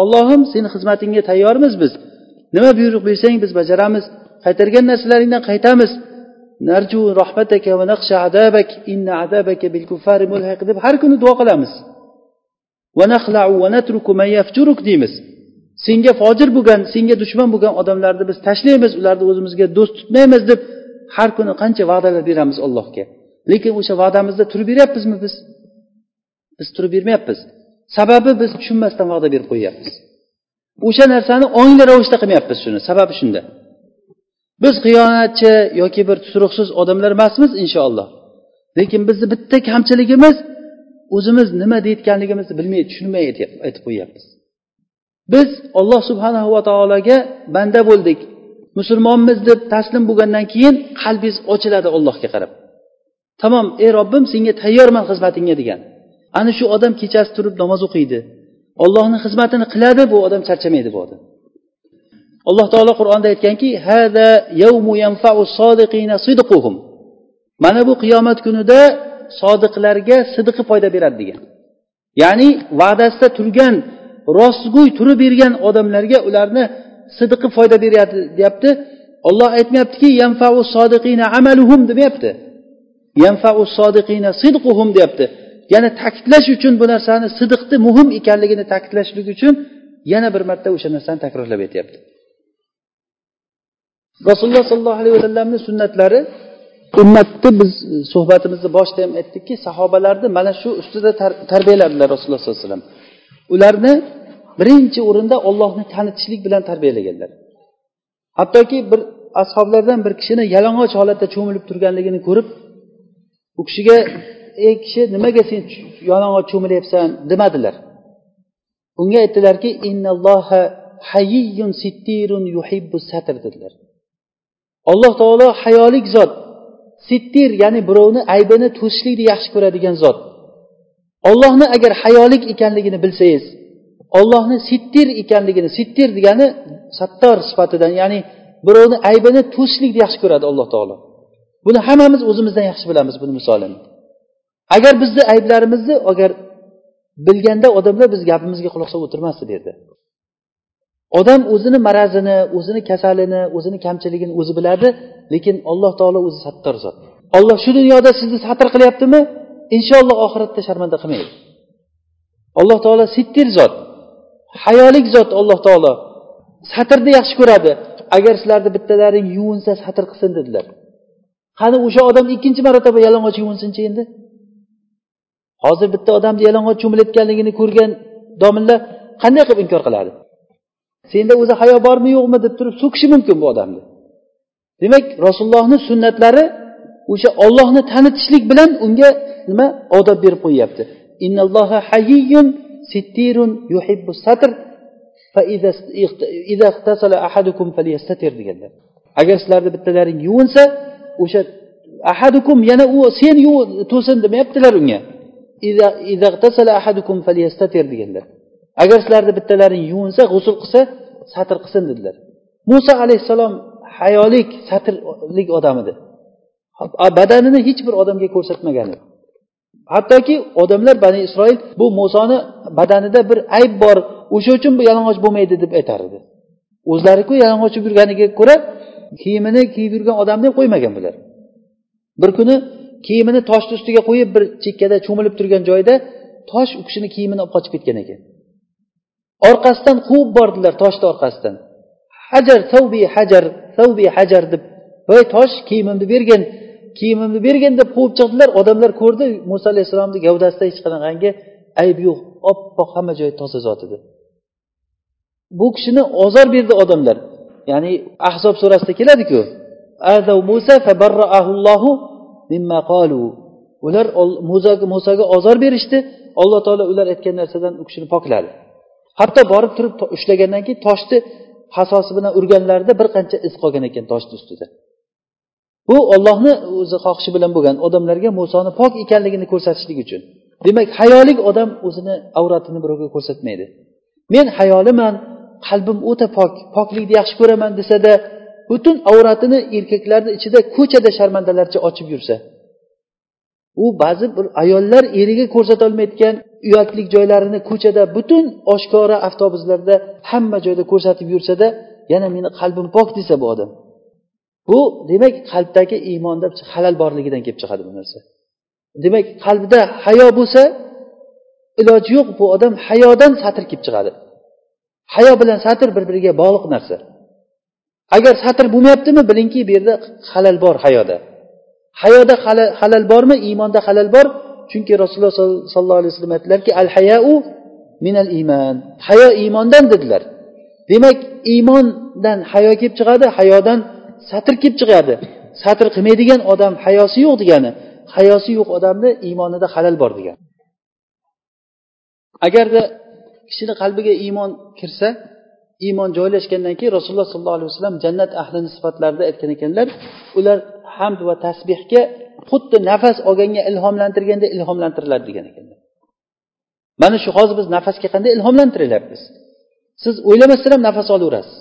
ollohim seni xizmatingga tayyormiz biz. Nima buyruq bersang biz bajaramiz. Qaytargan narsalaringdan qaytamiz. Narju rahmataka va naqsha adabak inna adabaka bil kuffari mulhaq deb har kuni duo qilamiz. Va naxlau va natruku man yafjuruk deymiz. Senga fojir bo'lgan senga dushman bo'lgan odamlarni biz tashlaymiz ularni o'zimizga do'st tutmaymiz deb har kuni qancha va'dalar beramiz allohga. Lekin o'sha va'damizda turib beryapmizmi biz? Biz turib bermayapmiz. Sababi biz tushunmasdan va'da berib qo'yyapmiz. O'sha narsani ongli ravishda qilmayapmiz shuni. Sababi shunda. Biz xiyonatchi yoki bir tuturuqsiz odamlar emasmiz inshaalloh. Lekin bizni bitta kamchiligimiz o'zimiz nima deyotganligimizni bilmay tushunmay aytib qo'yyapmiz. Biz olloh subhanahu va taologa banda bo'ldik. Musulmonmiz deb taslim bo'lgandan keyin qalbingiz ochiladi allohga qarab. Tamom ey robbim senga tayyorman xizmatingga degan. Ana shu odam kechasi turib namoz o'qiydi. Ollohni xizmatini qiladi bu odam charchamaydi bu odam. Alloh taolo qur'onda aytganki mana bu qiyomat kunida sodiqlarga sidiqi foyda beradi degan. Ya'ni va'dasida turgan rostgo'y turib bergan odamlarga ularni sidiqi foyda beryapti deyapti. Olloh aytmayaptiki yanfau sodiqina amaluhum demayapti. Yanfau sodiqina sidquhum deyapti. Yana ta'kidlash uchun bu narsani sidiqni muhim ekanligini ta'kidlashlik uchun yana bir marta o'sha narsani takrorlab aytyapti. Rasululloh sollallohu alayhi vasallamni sunnatlari ummatni biz e, suhbatimizni boshida ham aytdikki sahobalarni mana shu ustida tarbiyaladilar rasululloh sollallohu alayhi vasallam. Ularni birinchi o'rinda ollohni tanitishlik bilan tarbiyalaganlar. Hattoki bir ashoblardan bir kishini yalang'och holatda cho'milib turganligini ko'rib u kishiga ey kishi nimaga sen yalang'och cho'milyapsan? demadilar. Unga aytdilarki dedilar. Alloh taolo hayolik zot sittir ya'ni birovni aybini to'sishlikni yaxshi ko'radigan zot. Ollohni agar hayolik ekanligini bilsangiz ollohni sittir ekanligini sittir degani sattor sifatidan ya'ni birovni aybini to'sishlikni yaxshi ko'radi alloh taolo. Buni hammamiz o'zimizdan yaxshi bilamiz buni misolini. Agar bizni ayblarimizni agar bilganda odamlar biz gapimizga quloq solib o'tirmasdi bu yerda odam o'zini marazini o'zini kasalini o'zini kamchiligini o'zi biladi lekin alloh taolo o'zi sattor zot. Olloh shu dunyoda sizni satr qilyaptimi? Inshaalloh oxiratda sharmanda qilmaydi. Alloh taolo sittir zot hayolik zot alloh taolo. Satrni yaxshi ko'radi. Agar sizlarni bittalaring yuvinsa satr qilsin dedilar. Qani o'sha odam ikkinchi marotaba yalang'och yuvinsinchi endi? Hozir bitta odamni yalang'och cho'milayotganligini ko'rgan domilla qanday qilib inkor qiladi? Senda o'zi hayo bormi yo'qmi deb turib so'kishi mumkin bu odamni. Demak rasulullohni sunnatlari o'sha ollohni tanitishlik bilan unga nima odob berib qo'yyapti. Deganlar. Agar sizlarni bittalaring yuvinsa o'sha ahadukum yana u sen to'sin demayaptilar unga. Deganlar. Agar sizlarni bittalaring yuvinsa g'usul qilsa satr qilsin dedilar. Muso alayhissalom hayolik satrlik odam edi badanini hech bir odamga ko'rsatmagan edi hattoki odamlar bani isroil bu musoni badanida bir ayb bor o'sha uchun bu yalang'och bo'lmaydi deb aytar edi. O'zlariku yalang'och yurganiga ko'ra kiyimini kiyib yurgan odamni ham qo'ymagan bular. Bir kuni kiyimini toshni ustiga qo'yib bir chekkada cho'milib turgan joyida tosh u kishini kiyimini olib qochib ketgan ekan. Orqasidan quvib bordilar toshni orqasidan. Hajar savbi hajar savbi hajar deb voy tosh kiyimimni bergin kiyimimni bergin deb quvib chiqdilar. Odamlar ko'rdi muso alayhissalomni gavdasida hech qanaqangi ayb yo'q oppoq hamma joyi toza zot edi. Bu kishini ozor berdi odamlar. Ya'ni ahzob surasida keladiku ular musoga ozor berishdi. Alloh taolo ular aytgan narsadan u kishini pokladi. Hatto borib turib ushlagandan keyin toshni hasosi bilan urganlarida bir qancha iz qolgan ekan toshni ustida. Bu ollohni o'zi xohishi bilan bo'lgan odamlarga musoni pok ekanligini ko'rsatishlik uchun. Demak hayolik odam o'zini avratini birovga ko'rsatmaydi. Men hayoliman qalbim o'ta pok poklikni yaxshi ko'raman desada butun avratini erkaklarni ichida ko'chada sharmandalarcha ochib yursa u ba'zi bir ayollar eriga ko'rsatolmayotgan uyatlik joylarini ko'chada butun oshkora avtobuslarda hamma joyda ko'rsatib yursada yana meni qalbim pok desa bu odam. Bu demak qalbdagi iymonda halal borligidan kelib chiqadi bu narsa. Demak qalbida hayo bo'lsa iloji yo'q bu odam hayodan satr kelib chiqadi. Hayo bilan satr bir biriga bog'liq narsa. Agar satr bo'lmayaptimi bilingki bu yerda halal bor hayoda. Hayoda halal bormi iymonda halal bor chunki rasululloh sollallohu alayhi vasallam aytdilarki al hayau minal iymon hayo iymondan dedilar. Demak iymondan hayo kelib chiqadi hayodan satr kelib chiqadi. Satr qilmaydigan odam hayosi yo'q degani hayosi yo'q odamni iymonida halal bor degani. Agarda kishini qalbiga iymon kirsa iymon joylashgandan keyin rasululloh sollallohu alayhi vasallam jannat ahlini sifatlarida aytgan ekanlar ular hamd va tasbehga xuddi nafas olganga ilhomlantirganda ilhomlantiriladi degan ekanlar mana shu hozir biz nafasga qanday ilhomlantirilyapmiz siz o'ylamasdan ham nafas olaverasiz.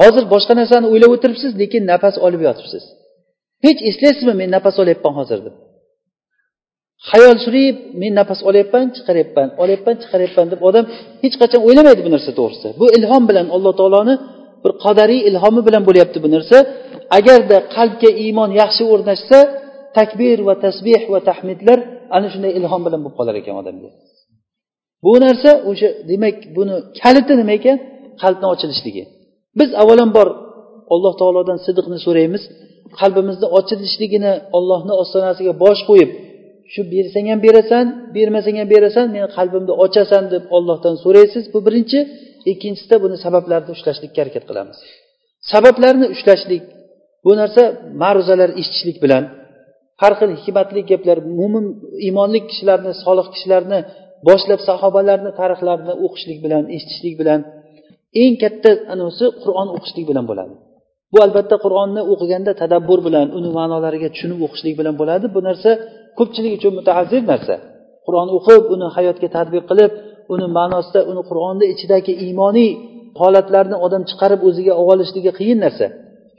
Hozir boshqa narsani o'ylab o'tiribsiz lekin nafas olib yotibsiz. Hech eslaysizmi men nafas olyapman hozir deb? Hayol surib men nafas olyapman chiqaryapman olyapman chiqaryapman deb odam hech qachon o'ylamaydi bu narsa to'g'risida. Bu ilhom bilan alloh taoloni bir qadariy ilhomi bilan bo'lyapti bu narsa. Agarda qalbga iymon yaxshi o'rnashsa takbir va tasbeh va tahmidlar ana shunday ilhom bilan bo'lib qolar ekan odamga. Bu narsa o'sha demak buni kaliti nima ekan? Qalbni ochilishligi. Biz avvalambor alloh taolodan sidiqni so'raymiz. Qalbimizni ochilishligini ollohni ostonasiga bosh qo'yib shu bersang ham berasan bermasang ham berasan meni qalbimni ochasan deb ollohdan so'raysiz bu birinchi. Ikkinchisida buni sabablarini ushlashlikka harakat qilamiz. Sabablarni ushlashlik bu narsa ma'ruzalar eshitishlik bilan har xil hikmatli gaplar mo'min iymonli kishilarni solih kishilarni boshlab sahobalarni tarixlarini o'qishlik bilan eshitishlik bilan eng katta anisi qur'on o'qishlik bilan bo'ladi. Bu albatta qur'onni o'qiganda tadabbur bilan uni ma'nolariga tushunib o'qishlik bilan bo'ladi. Bu narsa ko'pchilik uchun mutaazzir narsa. Qur'on o'qib uni hayotga tadbiq qilib uni ma'nosida uni qur'onni ichidagi iymoniy holatlarni odam chiqarib o'ziga olib olishligi qiyin narsa.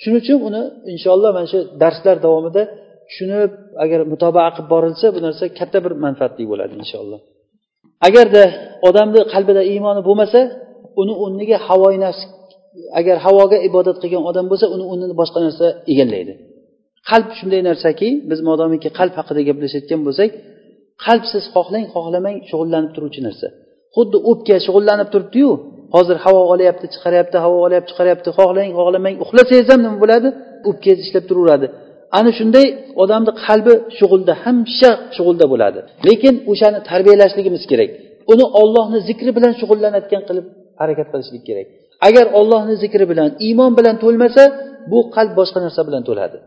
Shuning uchun uni inshaalloh mana shu darslar davomida tushunib agar mutobaa qilib borilsa bu narsa katta bir manfaatli bo'ladi inshaalloh. Agarda odamni qalbida iymoni bo'lmasa uni o'rniga havoyi nafs agar havoga ibodat qilgan odam bo'lsa uni o'rnini boshqa narsa egallaydi. Qalb shunday narsaki biz modomiki qalb haqida gaplashayotgan bo'lsak qalb siz xohlang xohlamang shug'ullanib turuvchi narsa. Xuddi o'pka shug'ullanib turibdiyu hozir havo olyapti chiqaryapti havo olyapti chiqaryapti xohlang xohlamang uxlasangiz ham nima bo'ladi? O'pkangiz ishlab turaveradi. Ana shunday odamni qalbi shug'ulda hamisha shug'ulda bo'ladi. Lekin o'shani tarbiyalashligimiz kerak. Uni ollohni zikri bilan shug'ullanayotgan qilib harakat qilishlik kerak. Agar ollohni zikri bilan iymon bilan to'lmasa bu qalb boshqa narsa bilan to'ladi.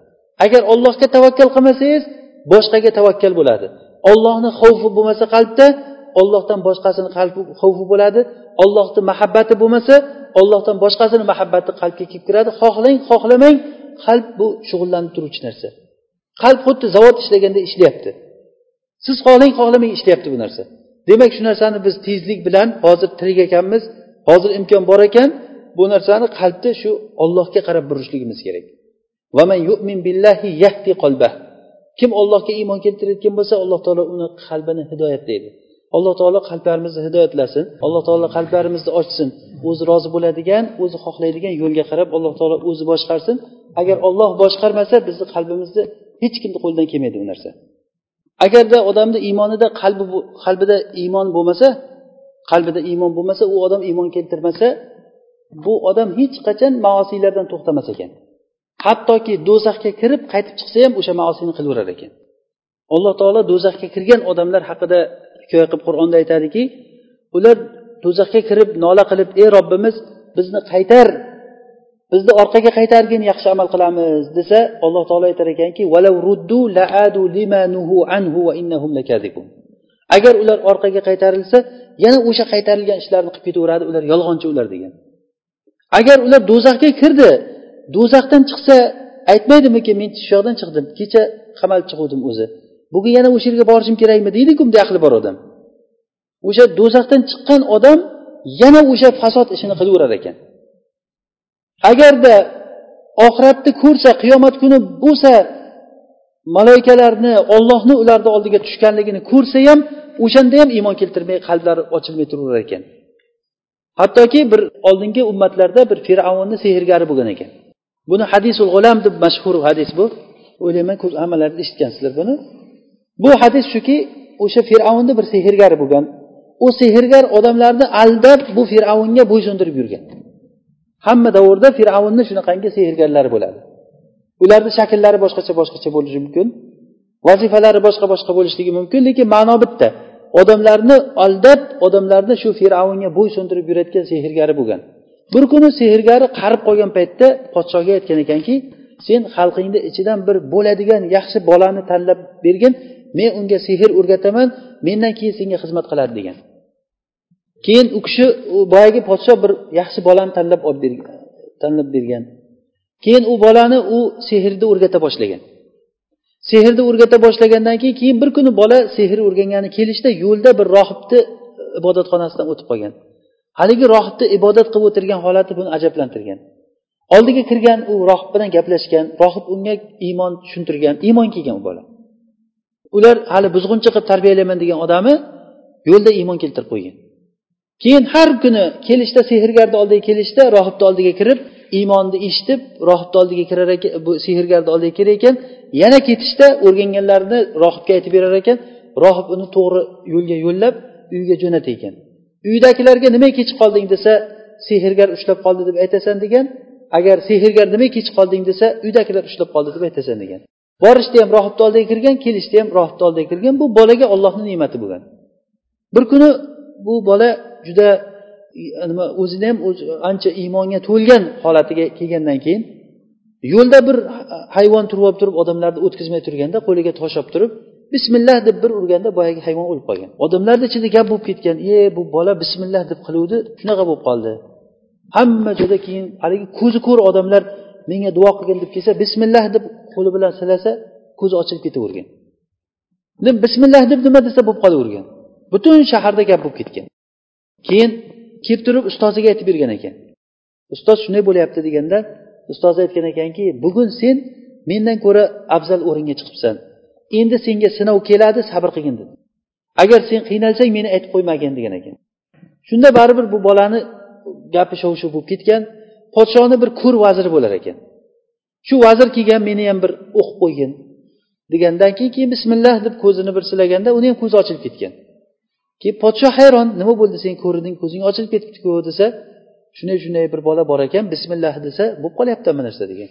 Agar ollohga tavakkal qilmasangiz boshqaga tavakkal bo'ladi. Ollohni xavfi bo'lmasa qalbda ollohdan boshqasini qalbi xavfi bo'ladi. Ollohni mahabbati bo'lmasa ollohdan boshqasini mahabbati qalbga kelib kiradi. Xohlang xohlamang qalb bu shug'ullanib turuvchi narsa. Qalb xuddi zavod ishlaganda ishlayapti. Siz xohlang xohlamang ishlayapti bu narsa. Demak shu narsani biz tezlik bilan hozir tirik ekanmiz hozir imkon bor ekan bu narsani qalbni shu ollohga qarab burishligimiz kerak. Kim ollohga iymon keltirayotgan bo'lsa alloh taolo uni qalbini hidoyatlaydi alloh taolo qalblarimizni hidoyatlasin alloh taolo qalblarimizni ochsin. O'zi rozi bo'ladigan o'zi xohlaydigan yo'lga qarab alloh taolo o'zi boshqarsin. Agar olloh boshqarmasa bizni qalbimizni hech kimni qo'lidan kelmaydi bu narsa. Agarda odamni iymonida qalbi qalbida iymon bo'lmasa qalbida iymon bo'lmasa u odam iymon keltirmasa bu odam hech qachon maosiylardan to'xtamas ekan. Hattoki do'zaxga kirib qaytib chiqsa ham o'sha maosiyni qilaverar ekan. Alloh taolo do'zaxga kirgan odamlar haqida hikoya qilib qur'onda aytadiki ular do'zaxga kirib nola qilib ey robbimiz bizni qaytar bizni orqaga qaytargin yaxshi amal qilamiz desa alloh taolo aytar ekanki agar ular orqaga qaytarilsa yana o'sha qaytarilgan ishlarni qilib ketaveradi ular yolg'onchi ular degan. Agar ular do'zaxga kirdi do'zaxdan chiqsa aytmaydimiki men shu yoqdan chiqdim kecha qamalib chiquvdim o'zi. Bugun yana o'sha yerga borishim kerakmi deydiku bunday aqli bor odam. O'sha do'zaxdan chiqqan odam yana o'sha fasod ishini qilaverar ekan. Agarda oxiratni ko'rsa qiyomat kuni bo'lsa malaykalarni ollohni ularni oldiga tushganligini ko'rsa ham o'shanda ham iymon keltirmay qalblari ochilmay turaverar ekan. Hattoki bir oldingi ummatlarda bir fir'avnni sehrgari bo'lgan ekan. Buni hadisul g'ulam deb mashhur hadis bu. O'ylayman ko'p hammalaringiz eshitgansizlar buni. Bu hadis shuki o'sha fir'avnni bir sehrgari bo'lgan. U sehrgar odamlarni aldab bu fir'avnga bo'ysundirib yurgan. Hamma davrda fir'avnni shunaqangi sehrgarlari bo'ladi. Ularni shakllari boshqacha boshqacha bo'lishi mumkin vazifalari boshqa boshqa bo'lishligi mumkin lekin ma'no bitta. Odamlarni aldab odamlarni shu fir'avnga bo'ysundirib yurayotgan sehrgari bo'lgan. Bir kuni sehrgari qarib qolgan paytda podshohga aytgan ekanki sen xalqingni ichidan bir bo'ladigan yaxshi bolani tanlab bergin men unga sehr o'rgataman mendan keyin senga xizmat qiladi degan. Keyin u kishi boyagi podshoh bir yaxshi bolani tanlab olib bergan tanlab bergan. Keyin u bolani u sehrni o'rgata boshlagan. Sehrni o'rgata boshlagandan keyin keyin bir kuni bola sehr o'rgangani kelishda yo'lda bir rohibni e, ibodatxonasidan o'tib qolgan. Haligi rohibni ibodat qilib o'tirgan holati buni ajablantirgan. Oldiga kirgan u rohib bilan gaplashgan rohib unga iymon tushuntirgan iymon kelgan u bola. Ular hali buzg'unchi qilib tarbiyalayman degan odami yo'lda iymon keltirib qo'ygan. Keyin har kuni kelishda sehrgarni oldiga kelishda rohibni oldiga kirib iymonni eshitib rohibni oldiga kirar ekan bu sehrgarni oldiga kirar ekan yana ketishda o'rganganlarini rohibga aytib berar ekan rohib uni to'g'ri yo'lga yo'llab uyiga jo'natar ekan. Uydagilarga nimaga kech qolding desa sehrgar ushlab qoldi deb aytasan degan agar sehrgar nimaga kech qolding desa uydagilar ushlab qoldi deb aytasan degan. Borishda ham rohibni oldiga kirgan kelishda ham rohibni oldiga kirgan. Bu bolaga ollohni ne'mati bo'lgan. Bir kuni bu bola juda e, nima o'zini ham ancha iymonga to'lgan holatiga kelgandan keyin yo'lda bir hayvon turib olib turib odamlarni o'tkazmay turganda qo'liga tosh olib turib bismillah deb bir urganda boyagi hayvon o'lib qolgan. Odamlarni ichida gap bo'lib ketgan e bu bola bismillah deb qiluvdi shunaqa bo'lib qoldi. Hamma joyda keyin haligi ko'zi ko'r odamlar menga duo qilgin deb kelsa bismillah deb qo'li bilan silasa ko'zi ochilib ketavergan. Bismillah deb nima desa bo'lib qolavergan. Butun shaharda gap bo'lib ketgan. Keyin kelib turib ustoziga aytib bergan ekan. Ustoz shunday bo'lyapti deganda ustoz aytgan ekanki bugun sen mendan ko'ra afzal o'ringa chiqibsan. Endi senga sinov keladi sabr qilgin dedi. Agar sen qiynalsang meni aytib qo'ymagin degan ekan. Shunda baribir bu bolani gapi shov shuv bo'lib ketgan podshoni bir ko'r vaziri bo'lar ekan. Shu vazir kelgan meni ham bir o'qib qo'ygin. Degandan keyin keyin bismillah deb ko'zini bir silaganda uni ham ko'zi ochilib ketgan. Keyin podshoh hayron nima bo'ldi sen ko'rding ko'zing ochilib ketibdiku desa shunday shunday bir bola bor ekan bismillah desa bo'lib qolyapti hamma narsa degan.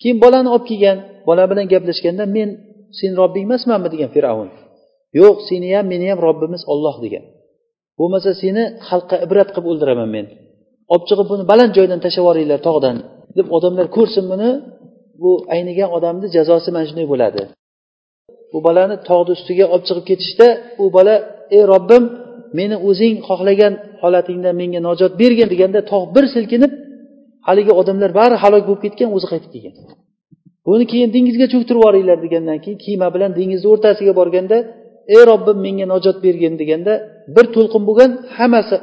Keyin bolani olib kelgan bola bilan gaplashganda men sen robbing emasmanmi degan fir'avn. Yo'q seni ham meni ham robbimiz olloh degan. Bo'lmasa seni xalqqa ibrat qilib o'ldiraman men. Olib chiqib buni baland joydan tashlab yuboringlar tog'dan. Deb odamlar ko'rsin buni bu aynigan odamni jazosi mana shunday bo'ladi. Bu bolani tog'ni ustiga olib chiqib ketishda u bola ey robbim meni o'zing xohlagan holatingdan menga najot bergin deganda tog' bir silkinib haligi odamlar bari halok bo'lib ketgan o'zi qaytib kelgan. Buni keyin dengizga cho'ktirib yuboringlar degandan keyin kema bilan dengizni o'rtasiga borganda ey robbim menga najot bergin deganda bir to'lqin bo'lgan hammasi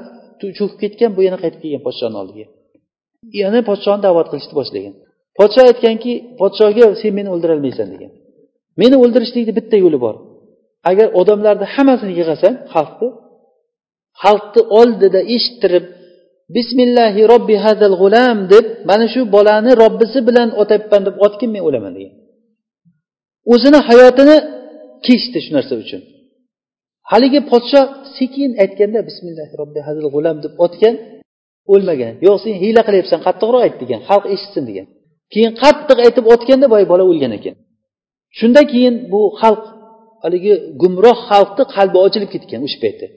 cho'kib ketgan bu yana qaytib kelgan podshoni oldiga. Yana podshoni da'vat qilishni boshlagan. Podsho aytganki podshoga sen meni o'ldirolmaysan degan. Meni o'ldirishlikni bitta yo'li bor. Agar odamlarni hammasini yig'asan xalqni xalqni oldida eshittirib bismillahi robbi hazal g'ulam deb mana shu bolani robbisi bilan otyapman deb otgin men o'laman degan. O'zini hayotini kechdi shu narsa uchun. Haligi podsho sekin aytganda bismillahi robbi hazil g'ulam deb otgan o'lmagan. Yo'q sen hiyla qilyapsan qattiqroq ayt degan xalq eshitsin degan. Keyin qattiq aytib otganda boya bola o'lgan ekan. Shundan keyin bu xalq haligi gumroh xalqni qalbi ochilib ketgan o'sha paytda.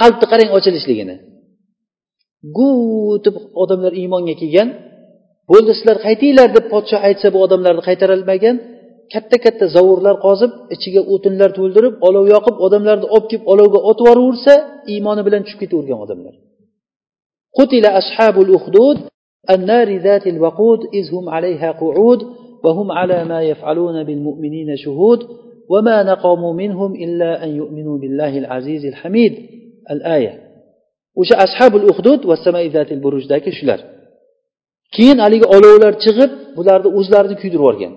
Qalbni qarang ochilishligini. Gutib odamlar iymonga kelgan bo'ldi sizlar qaytinglar deb podshoh aytsa bu odamlarni qaytarolmagan katta katta zovurlar qozib ichiga o'tinlar to'ldirib olov yoqib odamlarni olib kelib olovga otib yuborsa iymoni bilan tushib ketavergan odamlar. qutila ashabul uhdud النار ذات الوقود إذ هم عليها قعود وهم على ما يفعلون بالمؤمنين شهود وما نقموا منهم إلا أن يؤمنوا بالله العزيز الحميد الآية o'sha ashabul uhdud va samaizatil burujdagi shular keyin haligi olovlar chiqib bularni o'zlarini kuydirib yuborgan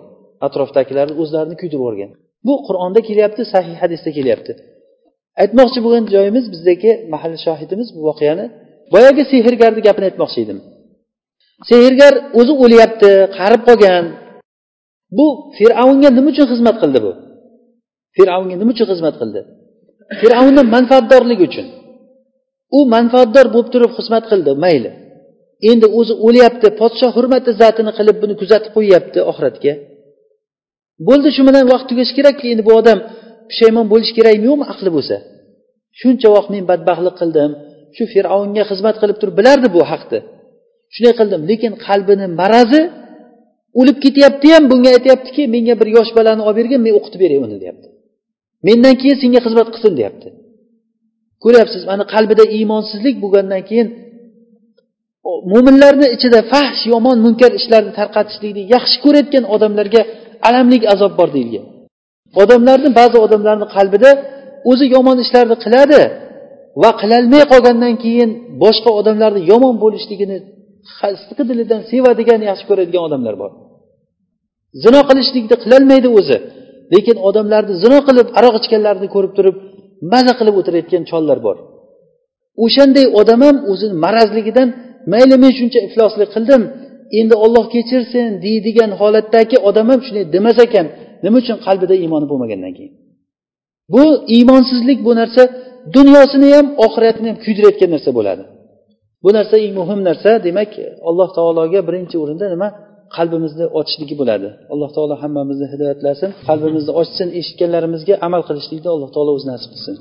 atrofdagilarni o'zlarini kuydirib yuborgan bu qur'onda kelyapti sahih hadisda kelyapti aytmoqchi bo'lgan joyimiz bizdagi mahalla shohidimiz bu voqeani boyagi sehrgarni gapini aytmoqchi edim. Sehrgar o'zi o'lyapti qarib qolgan. Bu fir'avnga nima uchun xizmat qildi bu? Fir'avnga nima uchun xizmat qildi? Fir'avnni manfaatdorligi uchun. U manfaatdor bo'lib turib xizmat qildi mayli. Endi o'zi o'lyapti podshoh hurmat izzatini qilib buni kuzatib qo'yyapti oxiratga. Bo'ldi shu bilan vaqt tugashi kerakki endi bu odam pushaymon bo'lishi kerakmi yo'qmi aqli bo'lsa? Shuncha vaqt men badbaxtlik qildim. Shu fir'avnga xizmat qilib turib bilardi bu haqni shunday qildim lekin qalbini marazi o'lib ketyapti ham bunga aytyaptiki menga bir yosh bolani olib bergin men o'qitib beray uni deyapti. Mendan keyin senga xizmat qilsin deyapti. Ko'ryapsiz mana qalbida iymonsizlik bo'lgandan keyin mo'minlarni ichida fahsh yomon munkar ishlarni tarqatishlikni yaxshi ko'rayotgan odamlarga alamlik azob bor deyilgan. Odamlarni ba'zi odamlarni qalbida o'zi yomon ishlarni qiladi va qilolmay qolgandan keyin boshqa odamlarni yomon bo'lishligini siqi dilidan sevadigan yaxshi ko'radigan odamlar bor. Zino qilishlikni qilolmaydi o'zi lekin odamlarni zino qilib aroq ichganlarini ko'rib turib maza qilib o'tirayotgan chollar bor. O'shanday odam ham o'zini marazligidan mayli men shuncha ifloslik qildim endi olloh kechirsin deydigan holatdagi odam ham shunday demas ekan. Nima uchun qalbida iymoni bo'lmagandan keyin? Bu iymonsizlik bu narsa dunyosini ham oxiratini ham kuydirayotgan narsa bo'ladi. Bu narsa eng muhim narsa demak alloh taologa birinchi o'rinda nima? Qalbimizni ochishligi bo'ladi. Alloh taolo hammamizni hidoyatlasin qalbimizni ochsin eshitganlarimizga amal qilishlikni alloh taolo o'zi nasib qilsin.